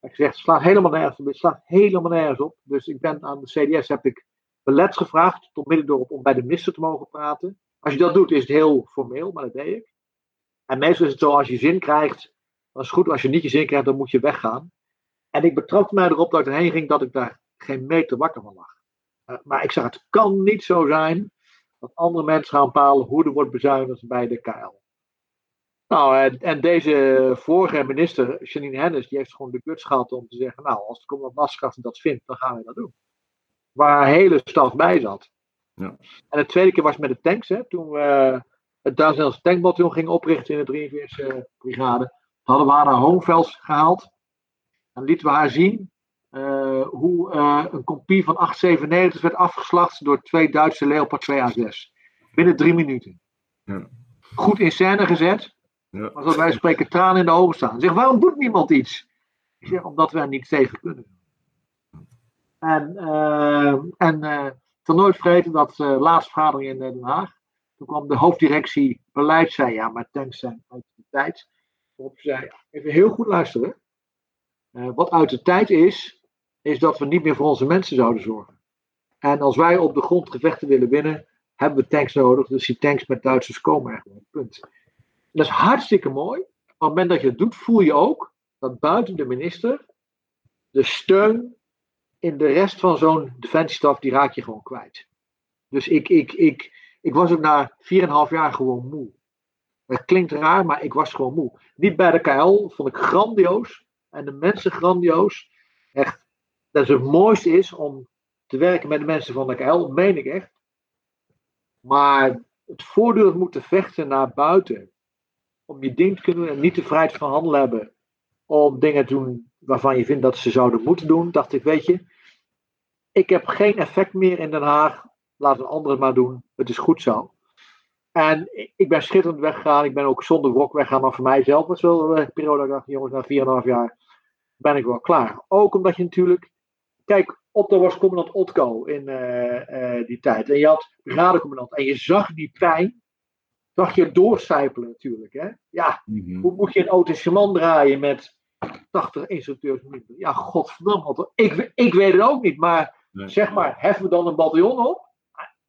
Ik zeg, het slaat helemaal nergens op. Het slaat helemaal nergens op. Dus ik ben aan de CDS heb ik belet gevraagd tot Middendorp om bij de minister te mogen praten. Als je dat doet, is het heel formeel, maar dat deed ik. En meestal is het zo, als je zin krijgt, dan is het goed. Als je niet je zin krijgt, dan moet je weggaan. En ik betrapte mij erop dat ik erheen ging dat ik daar geen meter wakker van lag. Uh, maar ik zeg, het kan niet zo zijn dat andere mensen gaan bepalen hoe er wordt bezuinigd bij de KL. Nou, en, en, deze vorige minister, Janine Hennis, die heeft gewoon de guts gehad om te zeggen, nou, als de commandant Naskracht dat vindt, dan gaan we dat doen. Waar een hele staf bij zat. Ja. En de tweede keer was met de tanks, hè, toen we het Duitsers tankbataljon gingen oprichten in de 43e brigade. Hadden we haar naar Hoonvels gehaald. En lieten we haar zien uh, hoe uh, een kopie van 897 werd afgeslacht door twee Duitse Leopard 2A6. Binnen drie minuten. Ja. Goed in scène gezet. Ja. Maar wij spreken tranen in de ogen staan. Zeg, waarom doet niemand iets? Ik zeg, omdat we er niet tegen kunnen. En, uh, en uh, ten nooit vergeten dat uh, laatste vergadering in Den Haag. Toen kwam de hoofddirectie beleid, zei ja, maar tanks zijn uit de tijd. Waarop zei, even heel goed luisteren. wat uit de tijd is, is dat we niet meer voor onze mensen zouden zorgen. En als wij op de grond gevechten willen winnen, hebben we tanks nodig. Dus die tanks met Duitsers komen gewoon. Punt. Dat is hartstikke mooi. Op het moment dat je het doet, voel je ook dat buiten de minister de steun in de rest van zo'n defensiestaf, die raak je gewoon kwijt. Dus ik, ik, ik, ik was ook na 4,5 jaar gewoon moe. Het klinkt raar, maar ik was gewoon moe. Niet bij de KL, vond ik grandioos. En de mensen grandioos. Echt, dat is het mooiste is om te werken met de mensen van de KL, meen ik echt. Maar het voortdurend moeten vechten naar buiten. Om je ding te kunnen en niet de vrijheid van handel hebben. Om dingen te doen waarvan je vindt dat ze zouden moeten doen. Dacht ik, weet je, ik heb geen effect meer in Den Haag. Laat een ander het maar doen. Het is goed zo. En ik ben schitterend weggegaan. Ik ben ook zonder wrok weggegaan. Maar voor mijzelf was wel een periode. Dacht, jongens, na 4,5 jaar ben ik wel klaar. Ook omdat je natuurlijk. Kijk, Otto was commandant Otko in uh, uh, die tijd. En je had brigadecommandant. En je zag die pijn. Zag je doorcijpelen natuurlijk. Hè? Ja, mm-hmm. hoe moet je een autosement draaien met 80 instructeurs? Ja, godverdomme. Ik, ik weet het ook niet. Maar zeg maar, heffen we dan een bataljon op?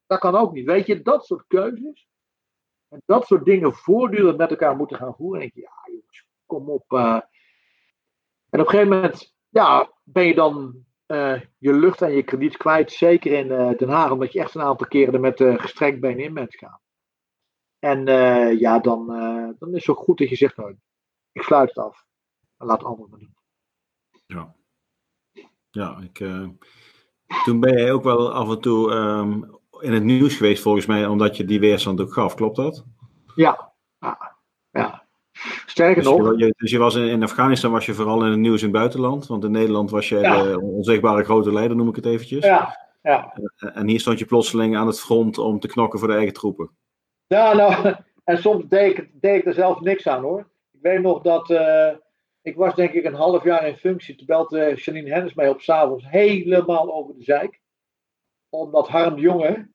Dat kan ook niet. Weet je, dat soort keuzes. En dat soort dingen voortdurend met elkaar moeten gaan voeren. En denk je, ja jongens, kom op. Uh, en op een gegeven moment ja, ben je dan uh, je lucht en je krediet kwijt. Zeker in uh, Den Haag, omdat je echt een aantal keren er met gestrekt benen in bent gaan. En ja, dan, dan is het zo goed dat je zegt, nou, ik sluit het af. En laat anderen maar doen. Ja. Ja, ik, toen ben jij ook wel af en toe um, in het nieuws geweest volgens mij, omdat je die weerstand ook gaf. Klopt dat? Ja, ja. ja. Sterker dus nog. Je, dus je was in, in, Afghanistan was je vooral in het nieuws in het buitenland. Want in Nederland was je de onzichtbare grote leider, noem ik het eventjes. Ja, ja. En hier stond je plotseling aan het front om te knokken voor de eigen troepen. Ja, nou, en soms deed ik, er zelf niks aan hoor. Ik weet nog dat. Uh, ik was denk ik een half jaar in functie. Toen belde Janine Hennis mij op s'avonds helemaal over de zeik. Omdat Harm de Jonge,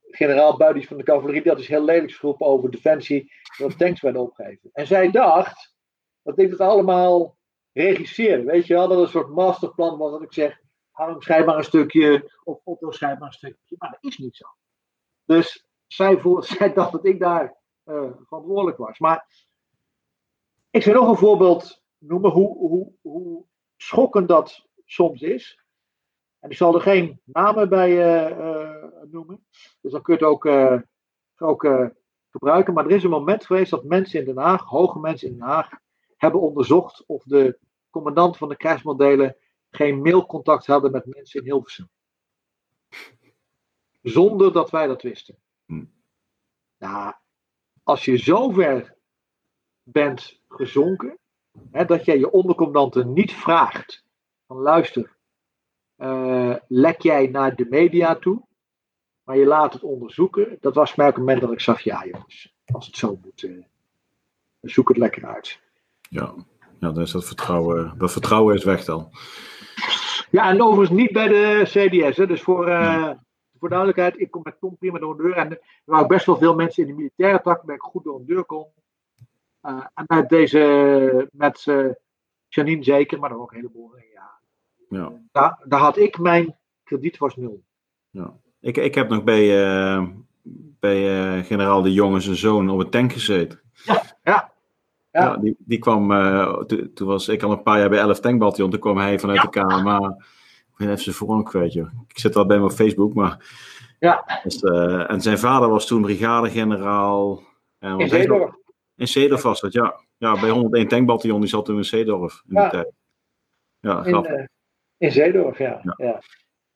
generaal Buidis van de cavalerie, dat is heel lelijk geroepen over defensie, dat tanks werden opgegeven. En zij dacht dat ik het allemaal regisseerde. Weet je wel, dat een soort masterplan was dat ik zeg, Harm schrijf maar een stukje, of Otto schrijf maar een stukje. Maar dat is niet zo. Dus zij, voelde, zij dacht dat ik daar uh, verantwoordelijk was. Maar ik zou nog een voorbeeld noemen hoe, hoe, hoe schokkend dat soms is. En ik zal er geen namen bij uh, noemen. Dus dan kun je het ook, ook gebruiken. Maar er is een moment geweest dat mensen in Den Haag, hoge mensen in Den Haag, hebben onderzocht of de commandant van de krijgsmodellen geen mailcontact hadden met mensen in Hilversum. Zonder dat wij dat wisten. Hm. Nou, als je zover bent gezonken, hè, dat jij je ondercommandanten niet vraagt van luister, uh, lek jij naar de media toe, maar je laat het onderzoeken. Dat was mij ook een moment dat ik zag, ja jongens, als het zo moet, uh, zoek het lekker uit. Ja, ja dan is dat vertrouwen, dat vertrouwen is weg dan. Ja, en overigens niet bij de CDS. Hè. Dus voor, uh, voor duidelijkheid, ik kom met Tom prima door een deur. En er waren best wel veel mensen in de militaire tak waar ik goed door een deur kon. Uh, en met deze, met uh, Janine zeker, maar er ook een heleboel. Ja, ja. Daar, daar had ik mijn krediet was nul. Ja. Ik, ik heb nog bij, uh, bij generaal de Jonge zijn zoon op het tank gezeten. Ja, ja. Ja. die, die kwam, toen was ik al een paar jaar bij 11 Tankbataljon, toen kwam hij vanuit de KMA. Weet even zijn voornaam kwijt, joh. Ik zit al bij me op Facebook, maar... Ja. Dus, uh, en zijn vader was toen brigadegeneraal. In Zeedorf. In Zeedorf was dat, ja. Ja, bij 101 Tankbataljon, die zat toen in Zeedorf in die tijd. Ja, in, uh, in Zeedorf, ja. ja. ja.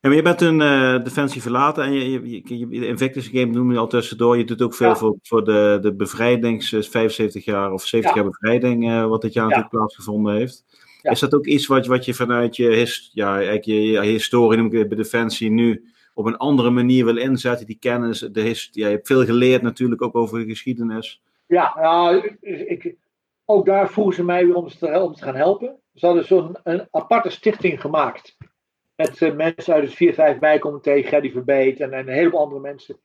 Ja, maar je bent een uh, Defensie verlaten en je, je, je, de Invictus Game noem je al tussendoor. Je doet ook veel ja. voor, voor de, de bevrijdings 75 jaar of 70 ja. jaar bevrijding, uh, wat dit jaar natuurlijk plaatsgevonden heeft. Is dat ook iets wat, wat je vanuit je, his, ja, je, je historie, noem ik het, bij Defensie, nu op een andere manier wil inzetten? Die kennis, de ja, je hebt veel geleerd natuurlijk ook over de geschiedenis. Ja, nou, ik, ook daar vroegen ze mij weer om te, om te gaan helpen. Ze hadden zo'n een aparte stichting gemaakt met uh, mensen uit het 4-5 bijcomité, Gerdy Verbeet en, en een heleboel andere mensen,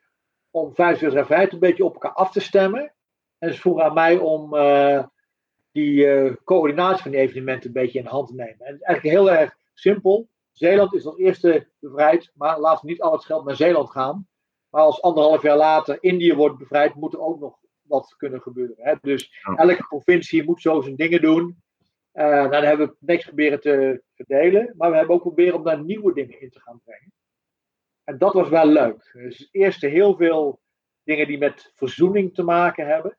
om 25 en 5 een beetje op elkaar af te stemmen. En ze vroegen aan mij om uh, die uh, coördinatie van die evenementen een beetje in de hand te nemen. En het is eigenlijk heel erg simpel. Zeeland is als eerste bevrijd, maar laten we niet al het geld naar Zeeland gaan. Maar als anderhalf jaar later Indië wordt bevrijd, moet er ook nog wat kunnen gebeuren. Hè? Dus elke provincie moet zo zijn dingen doen. Uh, nou, dan hebben we niks proberen te verdelen, maar we hebben ook proberen om daar nieuwe dingen in te gaan brengen. En dat was wel leuk. Dus eerst heel veel dingen die met verzoening te maken hebben.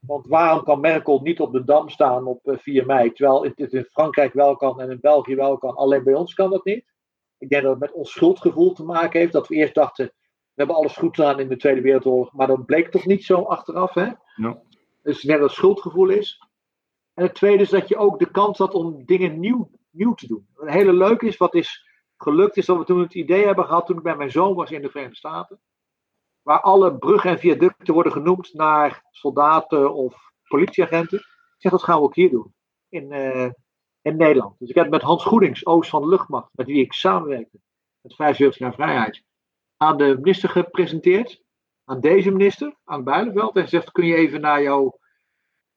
Want waarom kan Merkel niet op de dam staan op 4 mei, terwijl het in Frankrijk wel kan en in België wel kan, alleen bij ons kan dat niet? Ik denk dat het met ons schuldgevoel te maken heeft, dat we eerst dachten, we hebben alles goed gedaan in de Tweede Wereldoorlog, maar dat bleek toch niet zo achteraf, hè? Ja. Dus ik denk dat het schuldgevoel is. En het tweede is dat je ook de kans had om dingen nieuw, nieuw te doen. Een hele leuk is, wat is gelukt, is dat we toen het idee hebben gehad, toen ik bij mijn zoon was in de Verenigde Staten, waar alle bruggen en viaducten worden genoemd naar soldaten of politieagenten. Ik zeg, dat gaan we ook hier doen, in, uh, in Nederland. Dus ik heb met Hans Goedings, Oost van de Luchtmacht, met wie ik samenwerkte, met 75 jaar vrijheid, aan de minister gepresenteerd. Aan deze minister, aan Bijleveld. En zegt, kun je even naar jouw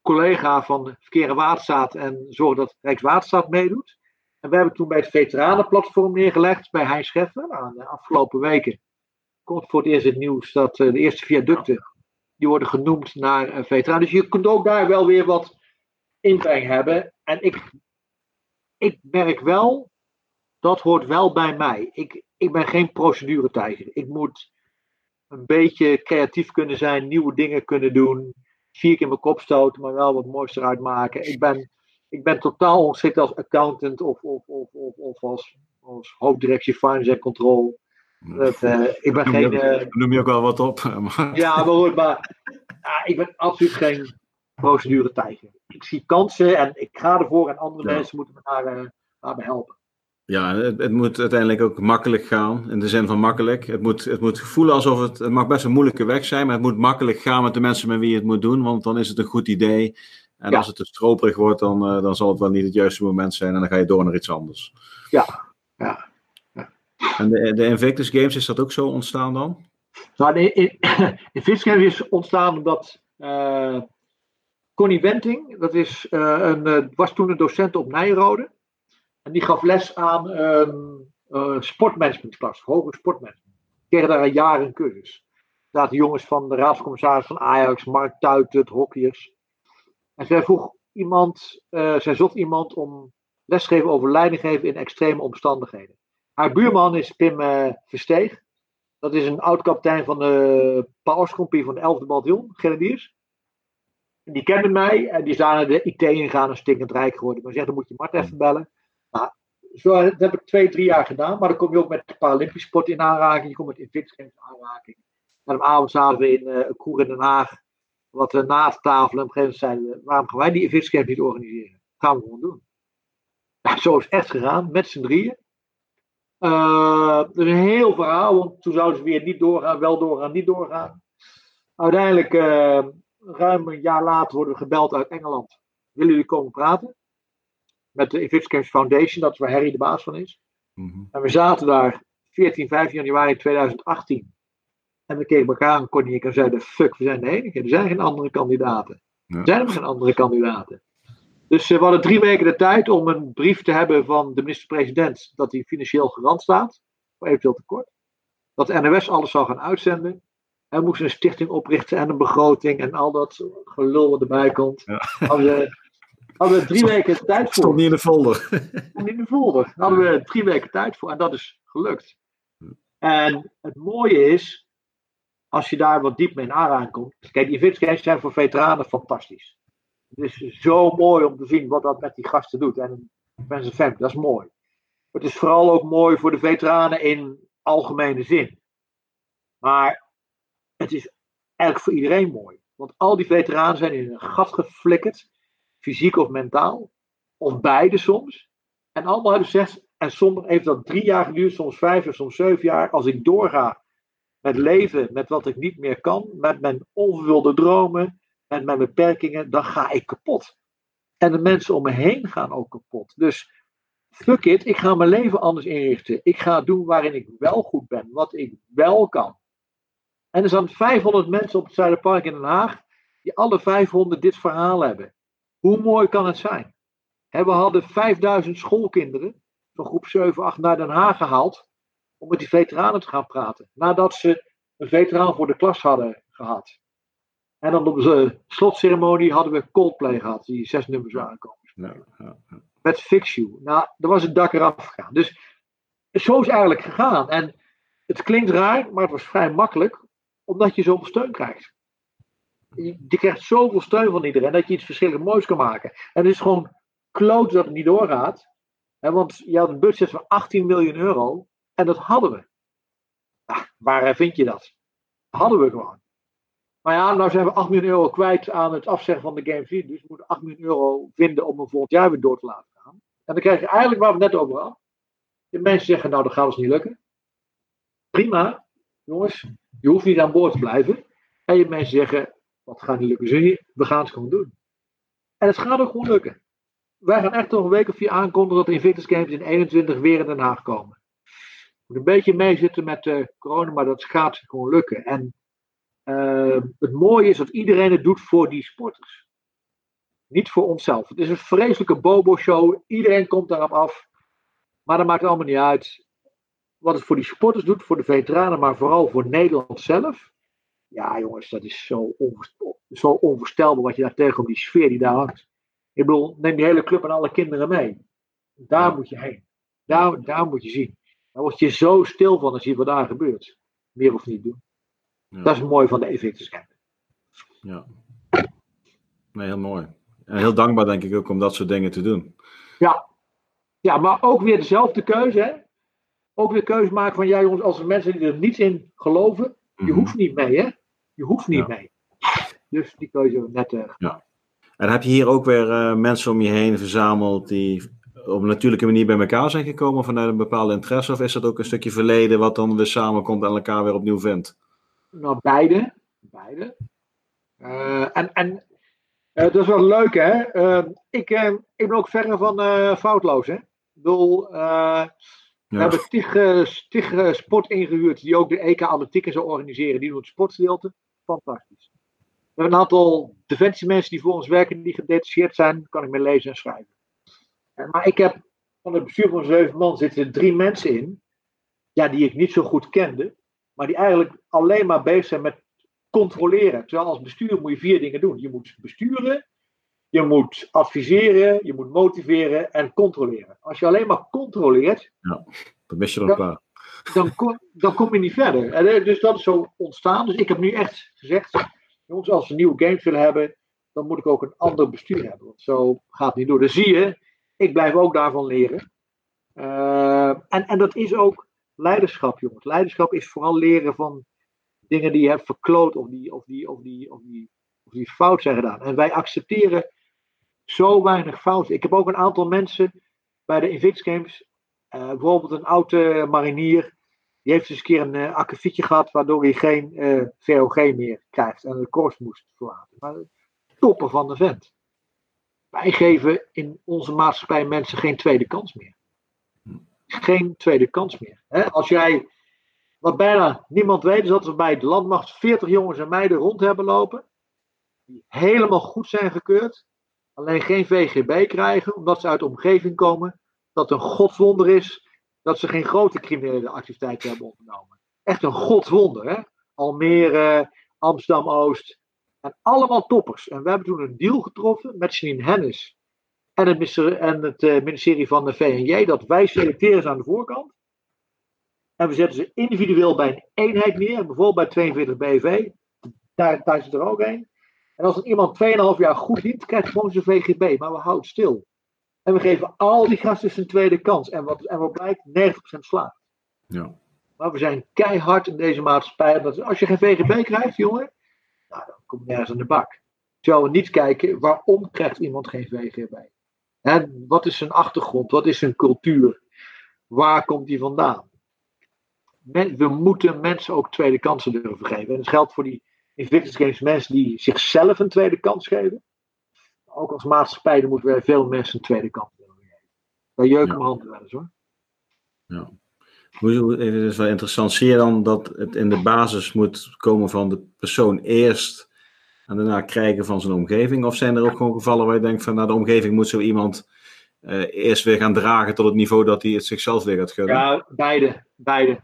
collega van Verkeer en Waterstaat en zorgen dat Rijkswaterstaat meedoet. En we hebben toen bij het veteranenplatform neergelegd bij Heinz Scheffer. Nou, de afgelopen weken komt voor het eerst het nieuws dat uh, de eerste viaducten die worden genoemd naar uh, veteranen. Dus je kunt ook daar wel weer wat inbreng hebben. En ik, ik merk wel, dat hoort wel bij mij. Ik, ik ben geen proceduretijger. Ik moet een beetje creatief kunnen zijn, nieuwe dingen kunnen doen vier keer mijn kop stoten, maar wel wat moois eruit maken. Ik ben, ik ben totaal ongeschikt als accountant of, of, of, of, of als, als hoofddirectie finance en control. Dat, uh, ik ben noem geen. Je, uh, noem je ook wel wat op. Maar... Ja, maar, maar ja, ik ben absoluut geen procedure tijger. Ik zie kansen en ik ga ervoor en andere ja. mensen moeten me daar, daarbij helpen. Ja, het, het, moet uiteindelijk ook makkelijk gaan. In de zin van makkelijk. Het moet, het moet voelen alsof het. Het mag best een moeilijke weg zijn, maar het moet makkelijk gaan met de mensen met wie je het moet doen. Want dan is het een goed idee. En ja. als het te stroperig wordt, dan, dan zal het wel niet het juiste moment zijn. En dan ga je door naar iets anders. Ja, ja. En de, de Invictus Games, is dat ook zo ontstaan dan? Nou, de, de Invictus Games is ontstaan omdat. Uh, Connie Wenting, dat is, uh, een, was toen een docent op Nijrode. En die gaf les aan een uh, sportmanagementklas, hoger sportmanagement. Kreeg daar een jaar een cursus. Daar zaten jongens van de raadscommissaris van Ajax, Mark Tuitert, hockeyers. En zij vroeg iemand, zij zocht iemand om lesgeven over leidinggeven in extreme omstandigheden. Haar buurman is Pim uh, Versteeg. Dat is een oud-kapitein van de Pauwscompie van de 11e bataljon, Grenadiers. Die kende mij en die is de IT ingegaan en stinkend rijk geworden. Maar zegt, dan moet je Mart even bellen. Nou, zo, dat heb ik twee, drie jaar gedaan. Maar dan kom je ook met de Paralympisch sport in aanraking. Je komt met Invictus in aanraking. En op avond zaten we in uh, een koer in Den Haag. Wat we na de tafel. En op een gegeven zeiden we, waarom gaan wij die Invictus niet organiseren? Dat gaan we gewoon doen. Zo is het echt gegaan. Met z'n drieën. Uh, dus een heel verhaal. Want toen zouden ze weer niet doorgaan. Wel doorgaan, niet doorgaan. Uiteindelijk... Uh, ruim een jaar later worden we gebeld uit Engeland. Willen jullie komen praten? Met de Invictus Games Foundation, dat is waar Harry de baas van is. Mm-hmm. En we zaten daar 14, 15 januari 2018. En we keken elkaar aan, Connie en ik, en zeiden: Fuck, we zijn de enige. Er zijn geen andere kandidaten. Ja. Er zijn er geen andere kandidaten. Dus uh, we hadden drie weken de tijd om een brief te hebben van de minister-president dat hij financieel garant staat voor eventueel tekort. Dat de NOS alles zou gaan uitzenden. Hij moest een stichting oprichten en een begroting en al dat gelul wat erbij komt. Ja. Hadden, we, hadden we drie weken tijd voor. Stond niet in de folder. Stond in de folder. Daar hadden we drie weken tijd voor en dat is gelukt. En het mooie is, als je daar wat diep mee in aankomt. Kijk, die events zijn voor veteranen fantastisch. Het is zo mooi om te zien wat dat met die gasten doet. En Friends and Family, dat is mooi. Het is vooral ook mooi voor de veteranen in algemene zin. Maar het is eigenlijk voor iedereen mooi. Want al die veteranen zijn in een gat geflikkerd, fysiek of mentaal, of beide soms. En allemaal hebben zes, en soms heeft dat drie jaar geduurd, soms vijf of soms zeven jaar. Als ik doorga met leven, met wat ik niet meer kan, met mijn onvervulde dromen, met mijn beperkingen, dan ga ik kapot. En de mensen om me heen gaan ook kapot. Dus fuck it, ik ga mijn leven anders inrichten. Ik ga doen waarin ik wel goed ben, wat ik wel kan. En er zijn 500 mensen op het Zuiderpark in Den Haag, die alle 500 dit verhaal hebben. Hoe mooi kan het zijn? we hadden 5000 schoolkinderen van groep 7, 8 naar Den Haag gehaald om met die veteranen te gaan praten. Nadat ze een veteraan voor de klas hadden gehad. En dan op de slotceremonie hadden we Coldplay gehad, die zes nummers waren komen. Ja, ja, ja. Met Fix You. Nou, dan was het dak eraf gegaan. Dus zo is het eigenlijk gegaan. En het klinkt raar, maar het was vrij makkelijk, omdat je zoveel steun krijgt. Je, je krijgt zoveel steun van iedereen dat je iets verschillend moois kan maken. En het is gewoon kloot dat het niet doorgaat. Hè, want je had een budget van 18 miljoen euro en dat hadden we. Ah, waar vind je dat? Hadden we gewoon. Maar ja, nou zijn we 8 miljoen euro kwijt aan het afzeggen van de Game 4. Dus we moeten 8 miljoen euro vinden om hem volgend jaar weer door te laten gaan. En dan krijg je eigenlijk waar we net over hadden. De mensen zeggen, nou dat gaat ons niet lukken. Prima, jongens. Je hoeft niet aan boord te blijven. En je mensen zeggen, wat gaat niet lukken? Je, we gaan het gewoon doen. En het gaat ook gewoon lukken. Wij gaan echt nog een week of vier aankondigen dat de Invictus Games in 21 weer in Den Haag komen. Moet een beetje meezitten met de corona, maar dat gaat gewoon lukken. En uh, het mooie is dat iedereen het doet voor die sporters. Niet voor onszelf. Het is een vreselijke bobo-show. Iedereen komt daarop af. Maar dat maakt allemaal niet uit. Wat het voor die sporters doet, voor de veteranen, maar vooral voor Nederland zelf. Ja, jongens, dat is zo, onvoorstelbaar, zo onvoorstelbaar wat je daar tegen die sfeer die daar hangt. Ik bedoel, neem die hele club en alle kinderen mee. Daar moet je heen. Daar, daar moet je zien. Daar word je zo stil van als je wat daar gebeurt. Meer of niet doen. Ja. Dat is mooi van de Evictus Camp. Ja. Nee, heel mooi. En heel dankbaar denk ik ook om dat soort dingen te doen. Ja. Ja, maar ook weer dezelfde keuze, hè. Ook weer keuze maken van, ja jongens, als er mensen die er niets in geloven, je mm -hmm. hoeft niet mee, hè. Je hoeft niet ja. mee. Dus die keuze net... Uh, ja. En heb je hier ook weer uh, mensen om je heen verzameld die op een natuurlijke manier bij elkaar zijn gekomen vanuit een bepaalde interesse? Of is dat ook een stukje verleden wat dan weer samenkomt en elkaar weer opnieuw vindt? Nou, beide. Beide. Uh, en en uh, dat is wel leuk, hè? ik, ik ben ook verre van foutloos, hè? Ik bedoel, we hebben tig, tig sport ingehuurd die ook de EK Atletiek zou organiseren. Die doen het sportgedeelte. Fantastisch. We hebben een aantal defensiemensen die voor ons werken, die gedetacheerd zijn. kan ik mee lezen en schrijven. Maar ik heb van het bestuur van zeven man zitten drie mensen in. Ja, die ik niet zo goed kende. Maar die eigenlijk alleen maar bezig zijn met controleren. Terwijl als bestuur moet je vier dingen doen. Je moet besturen, je moet adviseren, je moet motiveren en controleren. Als je alleen maar controleert. Ja, dan mis je een paar. Dan, kom, dan kom je niet verder. En dus dat is zo ontstaan. Dus ik heb nu echt gezegd jongens, als we nieuwe games willen hebben, dan moet ik ook een ander bestuur hebben. Want zo gaat het niet door. Dan zie je, ik blijf ook daarvan leren. Uh, en, en dat is ook leiderschap, jongens. Leiderschap is vooral leren van dingen die je hebt verkloot of die, of die, of die, of die, of die fout zijn gedaan. En wij accepteren zo weinig fouten. Ik heb ook een aantal mensen bij de Invictus Games, uh, bijvoorbeeld een oude marinier, die heeft eens een keer een uh, akkefietje gehad, waardoor hij geen uh, VOG meer krijgt en de koers moest verlaten. Maar toppen van de vent. Wij geven in onze maatschappij mensen geen tweede kans meer. Geen tweede kans meer. Als jij, wat bijna niemand weet, is dat we bij de landmacht 40 jongens en meiden rond hebben lopen. Die helemaal goed zijn gekeurd. Alleen geen VGB krijgen, omdat ze uit de omgeving komen. Dat een godswonder is dat ze geen grote criminele activiteiten hebben ondernomen. Echt een godswonder? Almere, Amsterdam-Oost. En allemaal toppers. En we hebben toen een deal getroffen met Janine Hennis en het, en het uh, ministerie van de VNJ dat wij selecteren ze aan de voorkant. En we zetten ze individueel bij een eenheid neer, bijvoorbeeld bij 42 BV. Daar, daar zit er ook een. En als er iemand 2,5 jaar goed dient, krijgt hij gewoon zijn VGB. Maar we houden stil. En we geven al die gasten zijn tweede kans. En wat, en wat blijkt, 90% slaagt. Ja. Maar we zijn keihard in deze maatschappij. Dat als je geen VGB krijgt, jongen, nou, dan kom je nergens aan de bak. Terwijl we niet kijken, waarom krijgt iemand geen VGB? En wat is zijn achtergrond? Wat is zijn cultuur? Waar komt die vandaan? we moeten mensen ook tweede kansen durven geven. En dat geldt voor die Invictus Games mensen die zichzelf een tweede kans geven. Ook als maatschappij moeten wij veel mensen een tweede kans durven geven. Daar jeuken ja. mijn handen wel eens hoor. Ja. Het is wel interessant. Zie je dan dat het in de basis moet komen van de persoon eerst en daarna krijgen van zijn omgeving? Of zijn er ook gewoon gevallen waar je denkt van nou, de omgeving moet zo iemand uh, eerst weer gaan dragen tot het niveau dat hij het zichzelf weer gaat gunnen? Ja, beide. beide.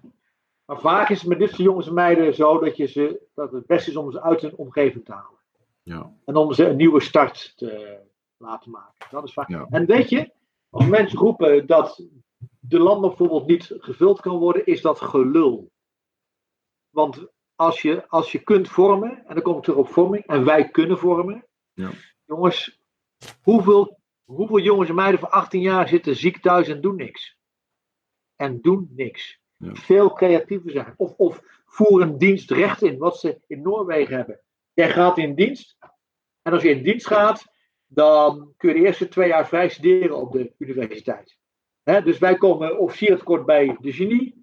Maar vaak is het met dit soort jongens en meiden zo dat, je ze, dat het beste is om ze uit hun omgeving te halen. Ja. En om ze een nieuwe start te laten maken. Dat is vaak. Ja. En weet je, als mensen roepen dat de land bijvoorbeeld niet gevuld kan worden, is dat gelul. Want als je, als je kunt vormen, en dan kom ik terug op vorming, en wij kunnen vormen. Ja. Jongens, hoeveel, hoeveel jongens en meiden van 18 jaar zitten ziek thuis en doen niks? En doen niks. Ja. Veel creatiever zijn. Of, of voeren dienstrecht in, wat ze in Noorwegen hebben. Jij gaat in dienst. En als je in dienst gaat, dan kun je de eerste twee jaar vrij studeren op de universiteit. Dus wij komen officiertekort bij de genie.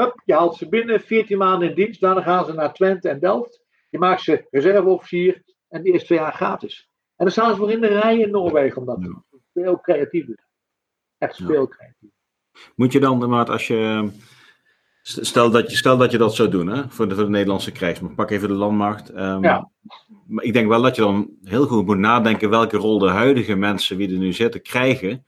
Hup, je haalt ze binnen, 14 maanden in dienst. Daarna gaan ze naar Twente en Delft. Je maakt ze reserveofficier en de eerste twee jaar gratis. En dan staan ze voor in de rij in Noorwegen om dat te doen. Veel creatiever. Echt veel creatiever. Moet je dan, maar als je. Stel dat je, stel dat je dat zou doen, hè, voor de, voor de Nederlandse krijgsmacht. Pak even de landmacht. ehm, Ja. Maar ik denk wel dat je dan heel goed moet nadenken welke rol de huidige mensen die er nu zitten krijgen.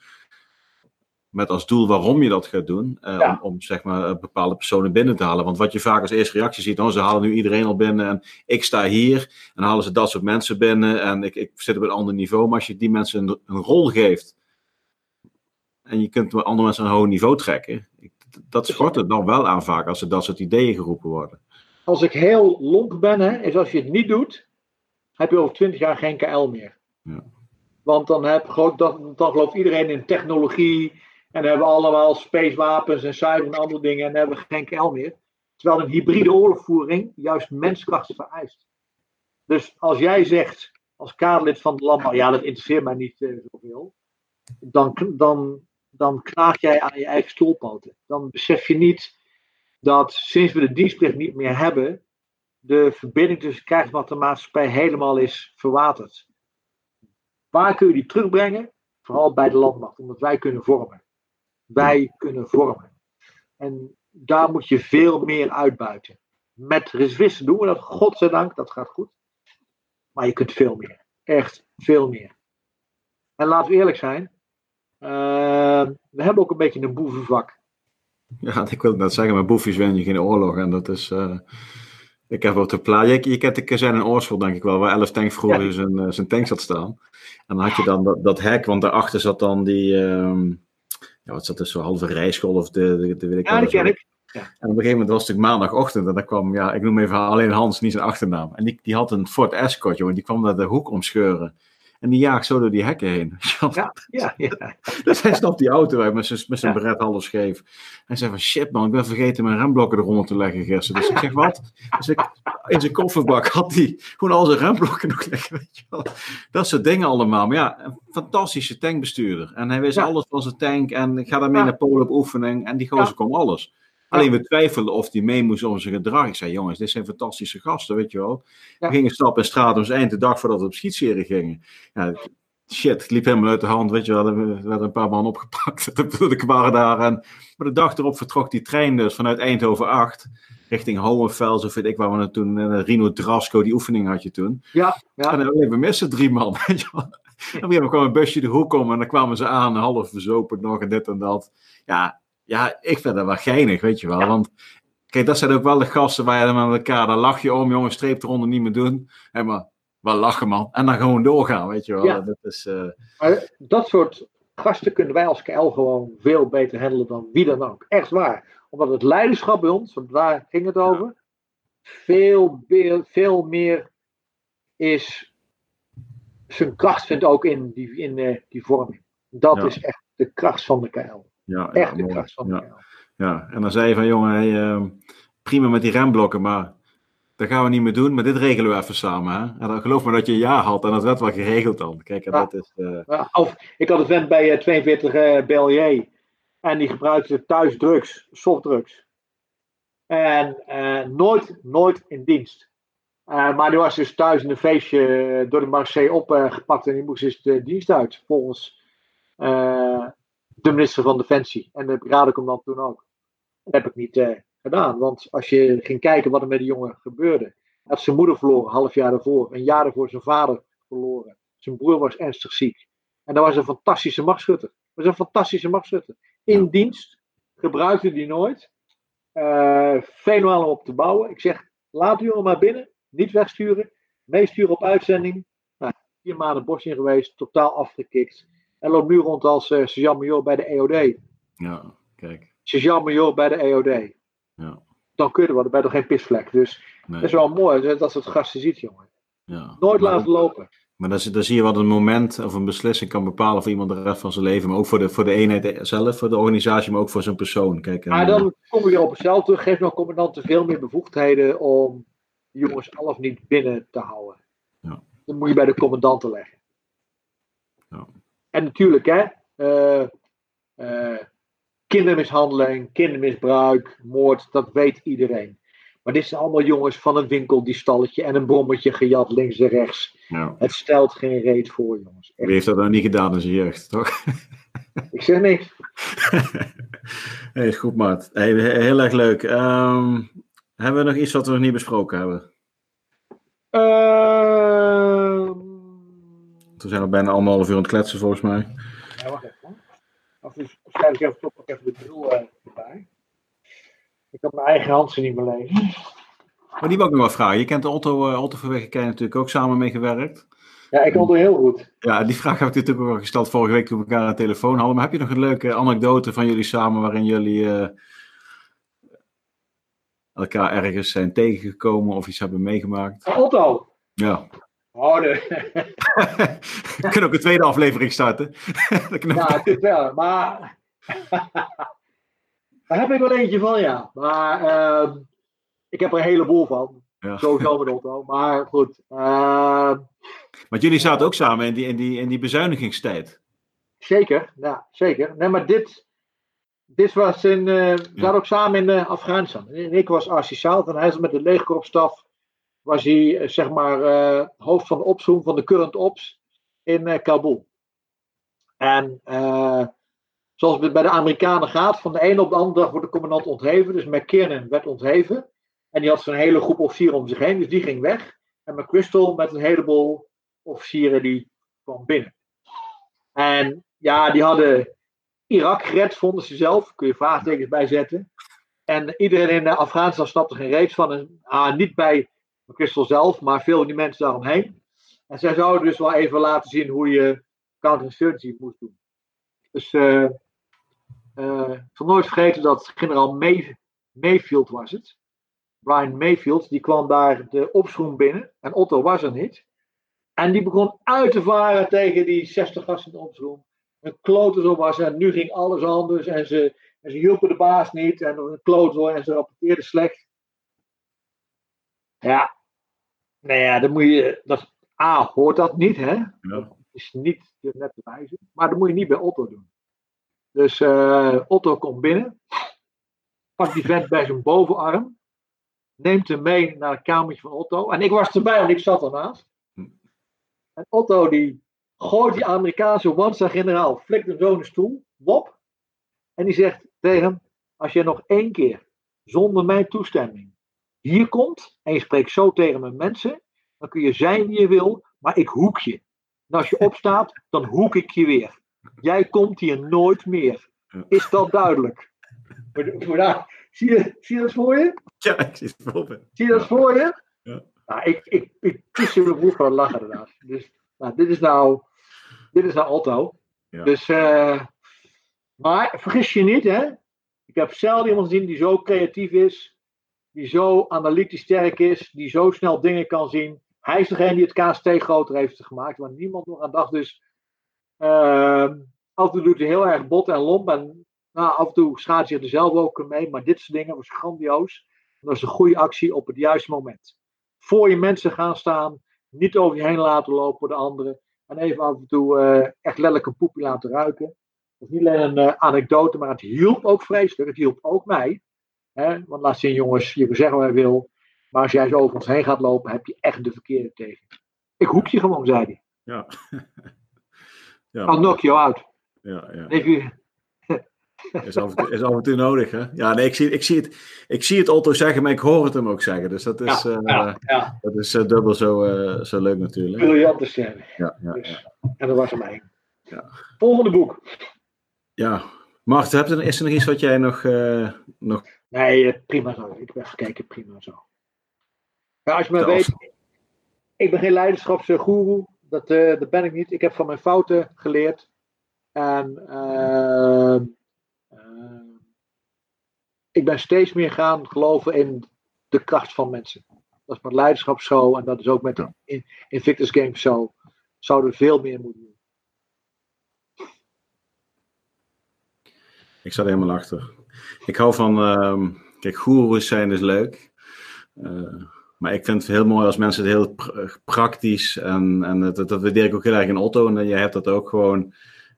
Met als doel waarom je dat gaat doen. eh, Ja. om, om zeg maar bepaalde personen binnen te halen. Want wat je vaak als eerste reactie ziet, oh, ze halen nu iedereen al binnen. En ik sta hier. En halen ze dat soort mensen binnen. En ik, ik zit op een ander niveau. Maar als je die mensen een, een rol geeft. En je kunt andere mensen een hoog niveau trekken. ik- Dat schort het dan wel aan vaak als er dat soort ideeën geroepen worden. Als ik heel lomp ben, hè, is als je het niet doet, heb je over 20 jaar geen KL meer. Ja. Want dan, heb, dan gelooft iedereen in technologie. En dan hebben we allemaal spacewapens en cyber en andere dingen. En dan hebben we geen KL meer. Terwijl een hybride oorlogvoering juist menskracht vereist. Dus als jij zegt, als Kamerlid van de landbouw, ja, dat interesseert mij niet eh, zoveel. Dan, dan, dan jij aan je eigen stoelpoten. Dan besef je niet dat sinds we de dienstplicht niet meer hebben, de verbinding tussen krijgsmacht en maatschappij helemaal is verwaterd. Waar kun je die terugbrengen? Vooral bij de landmacht, omdat wij kunnen vormen. Wij kunnen vormen. En daar moet je veel meer uitbuiten. Met reservisten doen we dat, godzijdank, dat gaat goed. Maar je kunt veel meer. Echt veel meer. En laten we eerlijk zijn, eh, we hebben ook een beetje een boevenvak. Ja, ik wil net zeggen, maar boefjes win je geen oorlog. En dat is. eh, ik heb op de plaats. Je, je kent de kazerne in Oorschot, denk ik wel, waar 11 tanks vroeger Ja. zijn, eh, zijn tank zat staan. En dan had je dan dat, dat hek, want daarachter zat dan die. ehm, ja, wat zat dus zo halve rijschool of de, de, de weet ik Ja, zo. ken ik. En op een gegeven moment was het maandagochtend en dan kwam, ja, ik noem even alleen Hans, niet zijn achternaam. En die, die had een Ford Escort, jongen, die kwam naar de hoek omscheuren. En die jaagt zo door die hekken heen. Ja, ja, ja. Dus hij stapt die auto uit met zijn, met zijn Ja. beret half scheef. Hij zei van shit man, ik ben vergeten mijn remblokken eronder te leggen gisteren. Dus ik zeg wat? Dus ik, in zijn kofferbak had hij gewoon al zijn remblokken nog liggen. Weet je wel. Dat soort dingen allemaal. Maar ja, een fantastische tankbestuurder. En hij wist Ja. alles van zijn tank. En ik ga daarmee naar Polen op oefening. En die gozer kon alles. Alleen we twijfelden of hij mee moest om zijn gedrag. Ik zei, jongens, dit zijn fantastische gasten, weet je wel. We gingen stappen in straat om zijn eind de dag voordat we op schietserie gingen. Ja, shit, het liep helemaal uit de hand, weet je wel. Er werden een paar man opgepakt. De waren daar. En, maar de dag erop vertrok die trein dus vanuit Eindhoven 8 richting Hohenfels of weet ik waar we het toen. En Rino Drasco, die oefening had je toen. Ja, ja. En dan, we missen drie man, weet je wel. En kwam een busje de hoek om en dan kwamen ze aan, half verzopen nog en dit en dat. Ja, ja ik vind dat wel geinig, weet je wel. Ja. Want Kijk, dat zijn ook wel de gasten waar je dan met elkaar, daar lach je om, jongen, streep eronder niet meer doen. En maar, wel lachen man. En dan gewoon doorgaan, weet je wel. Ja. Dat, is, eh, Maar dat soort gasten kunnen wij als KL gewoon veel beter handelen dan wie dan ook. Echt waar. Omdat het leiderschap bij ons, want daar ging het over, veel, meer- veel meer is zijn kracht vindt ook in die, in, eh, die vorming. Dat Ja. is echt de kracht van de KL. Ja, ja, Echt mooi. van ja, ja. En dan zei je van, jongen, hey, ehm, prima met die remblokken, maar dat gaan we niet meer doen. Maar dit regelen we even samen, hè. En dan geloof me dat je een ja had en dat werd wel geregeld dan. Kijk, en Ja. dat is... eh, Ja, Of, ik had een vent bij eh, 42 eh BLJ. En die gebruikte thuis drugs, softdrugs. En eh, nooit, nooit in dienst. Eh, maar die was dus thuis in een feestje eh, door de Marseille opgepakt. en die moest dus de dienst uit. Volgens eh, de minister van Defensie. En de brigadecommandant toen ook. Dat heb ik niet eh, gedaan. Want als je ging kijken wat er met die jongen gebeurde. Hij had zijn moeder verloren, een half jaar daarvoor. Een jaar daarvoor zijn vader verloren. Zijn broer was ernstig ziek. En dat was een fantastische machtschutter. Dat was een fantastische machtschutter. In dienst gebruikte die nooit. Fenomenaal om op te bouwen. Ik zeg, laat die jongen maar binnen. Niet wegsturen. Meesturen op uitzending. Nou, vier maanden bos in geweest. Totaal afgekikt. En loopt nu rond als eh sergeant-major bij de EOD. ja, kijk. Sergeant-major bij de EOD. Ja. Dan kun je er wat. Dan ben je toch geen pisvlek. Dus Nee, dat is wel mooi dat dat soort gasten ziet, jongen. ja. Nooit Maar- laten lopen. Maar dan, zie- dan zie je wat een moment of een beslissing kan bepalen voor iemand de rest van zijn leven. Maar ook voor de, voor de eenheid zelf, voor de organisatie, maar ook voor zijn persoon. Kijk, Maar dan kom je op hetzelfde terug. Geef nou commandanten veel meer bevoegdheden om jongens al of niet binnen te houden. Ja. Dat moet je bij de commandanten leggen. Ja. En natuurlijk, hè. eh, eh, kindermishandeling, kindermisbruik, moord, dat weet iedereen. Maar dit zijn allemaal jongens van een winkel, die stalletje en een brommetje gejat links en rechts. ja. Het stelt geen reet voor, jongens. Echt. Wie heeft dat nou niet gedaan in zijn jeugd, toch? Ik zeg niks. hey, goed, maat. Hey, heel erg leuk. Ehm, hebben we nog iets wat we nog niet besproken hebben? Ehm, We zijn al bijna anderhalf uur aan het kletsen, volgens mij. Ja, wacht even. Of dus, waarschijnlijk even toch nog even de bril eh, erbij. Ik kan mijn eigen Hansen niet meer lezen. Maar die wil ik nog wel vragen. Je kent de Otto, uh, Otto Weggekijn natuurlijk ook samen mee gewerkt. Ja, ik het heel goed. Ja, die vraag heb ik natuurlijk ook al gesteld vorige week toen we elkaar aan de telefoon hadden. Maar heb je nog een leuke anekdote van jullie samen waarin jullie eh, elkaar ergens zijn tegengekomen of iets hebben meegemaakt? Ah, Otto. Ja. Oh, de, We kunnen ook een tweede aflevering starten. Ja, het is wel. Maar. Daar heb ik wel eentje van, ja. Maar. ehm, ik heb er een heleboel van. ja. Sowieso met Otto. Maar goed. ehm, Want jullie zaten ook samen in die, in die, in die bezuinigingstijd. zeker. Ja, zeker. Nee, maar dit. Dit was in. eh we zaten ook samen in eh, Afghanistan. En ik was assistent en hij zat met de legerkorpsstaf. Was hij, eh, zeg maar, eh, hoofd van de opzoom van de current ops in eh, Kabul. En zoals het bij de Amerikanen gaat, van de ene op de andere dag wordt de commandant ontheven. Dus McKinnon werd ontheven. En die had zo'n hele groep officieren om zich heen, dus die ging weg. En McChrystal met een heleboel officieren die kwam binnen. En ja, die hadden Irak gered, vonden ze zelf. Kun je vraagtekens bij zetten. En iedereen in Afghanistan snapte geen reet van. En, ah, niet bij McChrystal zelf, maar veel van die mensen daaromheen. En zij zouden dus wel even laten zien hoe je counterinsurgency moest doen. Dus eh, ik zal nooit vergeten dat generaal May, Mayfield was het. Brian Mayfield, die kwam daar de opschroem binnen. En Otto was er niet. En die begon uit te varen tegen die 60 gasten in de opschroem. Een klote was en nu ging alles anders. En ze, en ze hielpen de baas niet. En een klote en ze rapporteerden slecht. Ja. Nou ja, dan moet je. Dat, A, hoort dat niet, hè? Ja. is niet de nette wijze. Maar dat moet je niet bij Otto doen. Dus eh, Otto komt binnen. Pakt die vent bij zijn bovenarm. Neemt hem mee naar het kamertje van Otto. En ik was erbij, want ik zat ernaast. En Otto die gooit die Amerikaanse Wansa-generaal, flikt hem zo in de stoel. Wop. En die zegt tegen hem, als je nog één keer zonder mijn toestemming hier komt. En je spreekt zo tegen mijn mensen. Dan kun je zijn wie je wil, maar ik hoek je. En als je opstaat, dan hoek ik je weer. Jij komt hier nooit meer. Is dat duidelijk? Daar zie, je, zie je dat voor je? Ja, ik zie het voor me. Zie je dat voor je? Ja. Nou, ik, ik, ik tussen mijn broek van lachen inderdaad. Dus nou, dit is nou, dit is nou Alto. Ja. Dus, eh, maar vergis je niet, hè. Ik heb zelden iemand gezien die zo creatief is, die zo analytisch sterk is, die zo snel dingen kan zien. Hij is degene die het KST groter heeft gemaakt, waar niemand nog aan dacht. Dus ehm, af en toe doet hij heel erg bot en lomp. En nou, af en toe schaadt hij er zelf ook mee. Maar dit soort dingen was grandioos. Dat is een goede actie op het juiste moment. Voor je mensen gaan staan, niet over je heen laten lopen voor de anderen. En even af en toe eh, echt letterlijk een poepje laten ruiken. Dat is niet alleen een eh, anekdote, maar het hielp ook vreselijk. Het hielp ook mij. Hè? Want laat zien, jongens, je kan zeggen wat je wil. Maar als jij zo over ons heen gaat lopen, heb je echt de verkeerde tegen. Ik hoek je gewoon, zei hij. Ja. ja, I'll knock you out. ja, ja. Is af, en toe, is af en toe nodig, hè? Ja, nee, ik zie, ik, zie het, ik zie het Otto zeggen, maar ik hoor het hem ook zeggen. Dus dat is, ja, eh, ja, ja. dat is eh, dubbel zo, eh, zo leuk natuurlijk. briljante scène. Ja, ja, Dus, ja. En dat was maar één. Ja. Volgende boek. ja. Mart, is er nog iets wat jij nog... nog Nee, eh, prima zo. Ik even gekeken, prima zo. Ja, als je maar weet, ik ben geen leiderschapsgoeroe. Dat, eh, dat ben ik niet. Ik heb van mijn fouten geleerd. En ehm, ehm, ik ben steeds meer gaan geloven in de kracht van mensen. Dat is met leiderschap zo en dat is ook met in, Invictus Games zo. Zouden veel meer moeten doen. Ik sta er helemaal achter. Ik hou van, ehm, kijk, goeroes zijn is leuk. Eh, maar ik vind het heel mooi als mensen het heel pr- praktisch en, en dat, dat waardeer ik ook heel erg in Otto. En jij hebt dat ook gewoon.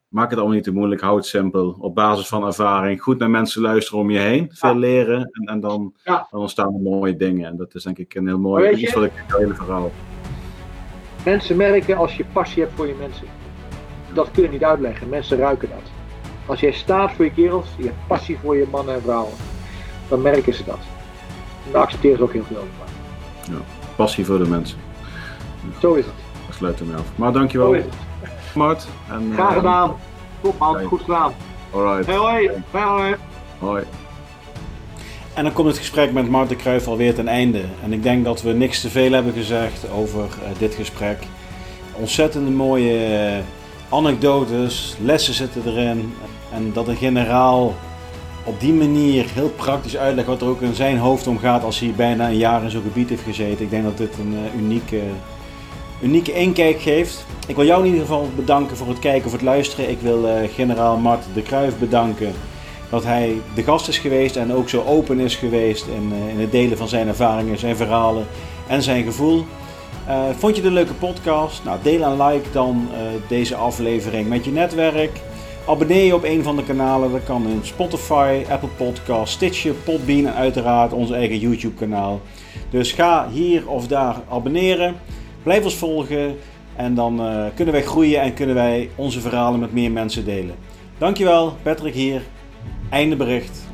Maak het allemaal niet te moeilijk, hou het simpel. Op basis van ervaring, goed naar mensen luisteren om je heen, veel leren en, en dan, Ja. dan ontstaan er mooie dingen. En dat is denk ik een heel mooi iets je- wat ik het hele verhaal. Mensen merken als je passie hebt voor je mensen. Dat kun je niet uitleggen. Mensen ruiken dat. Als jij staat voor je kerels, je hebt passie voor je mannen en vrouwen, dan merken ze dat. En daar accepteren ze ook heel veel van. Passie voor de mensen. Zo is het. Daar sluit hem af. Maar Zo dankjewel, is het. Mart. En, Graag eh, gedaan. Top man, Hey. goed gedaan. Alright. Hey, hoi. Bye. Hoi. En dan komt het gesprek met Marten Kruijf alweer ten einde. En ik denk dat we niks te veel hebben gezegd over eh, dit gesprek. Ontzettende mooie eh, anekdotes, lessen zitten erin. En dat een generaal op die manier heel praktisch uitlegt wat er ook in zijn hoofd omgaat als hij bijna een jaar in zo'n gebied heeft gezeten. Ik denk dat dit een eh, unieke, unieke inkijk geeft. Ik wil jou in ieder geval bedanken voor het kijken of het luisteren. Ik wil eh, generaal Mart de Kruijf bedanken dat hij de gast is geweest en ook zo open is geweest in, eh, in het delen van zijn ervaringen, zijn verhalen en zijn gevoel. Vond je een leuke podcast? Nou, deel en like dan deze aflevering met je netwerk. Abonneer je op een van de kanalen. Dat kan in Spotify, Apple Podcast, Stitcher, Podbean en uiteraard onze eigen YouTube kanaal. Dus ga hier of daar abonneren. Blijf ons volgen en dan eh, kunnen wij groeien en kunnen wij onze verhalen met meer mensen delen. Dankjewel, Patrick hier. Einde bericht.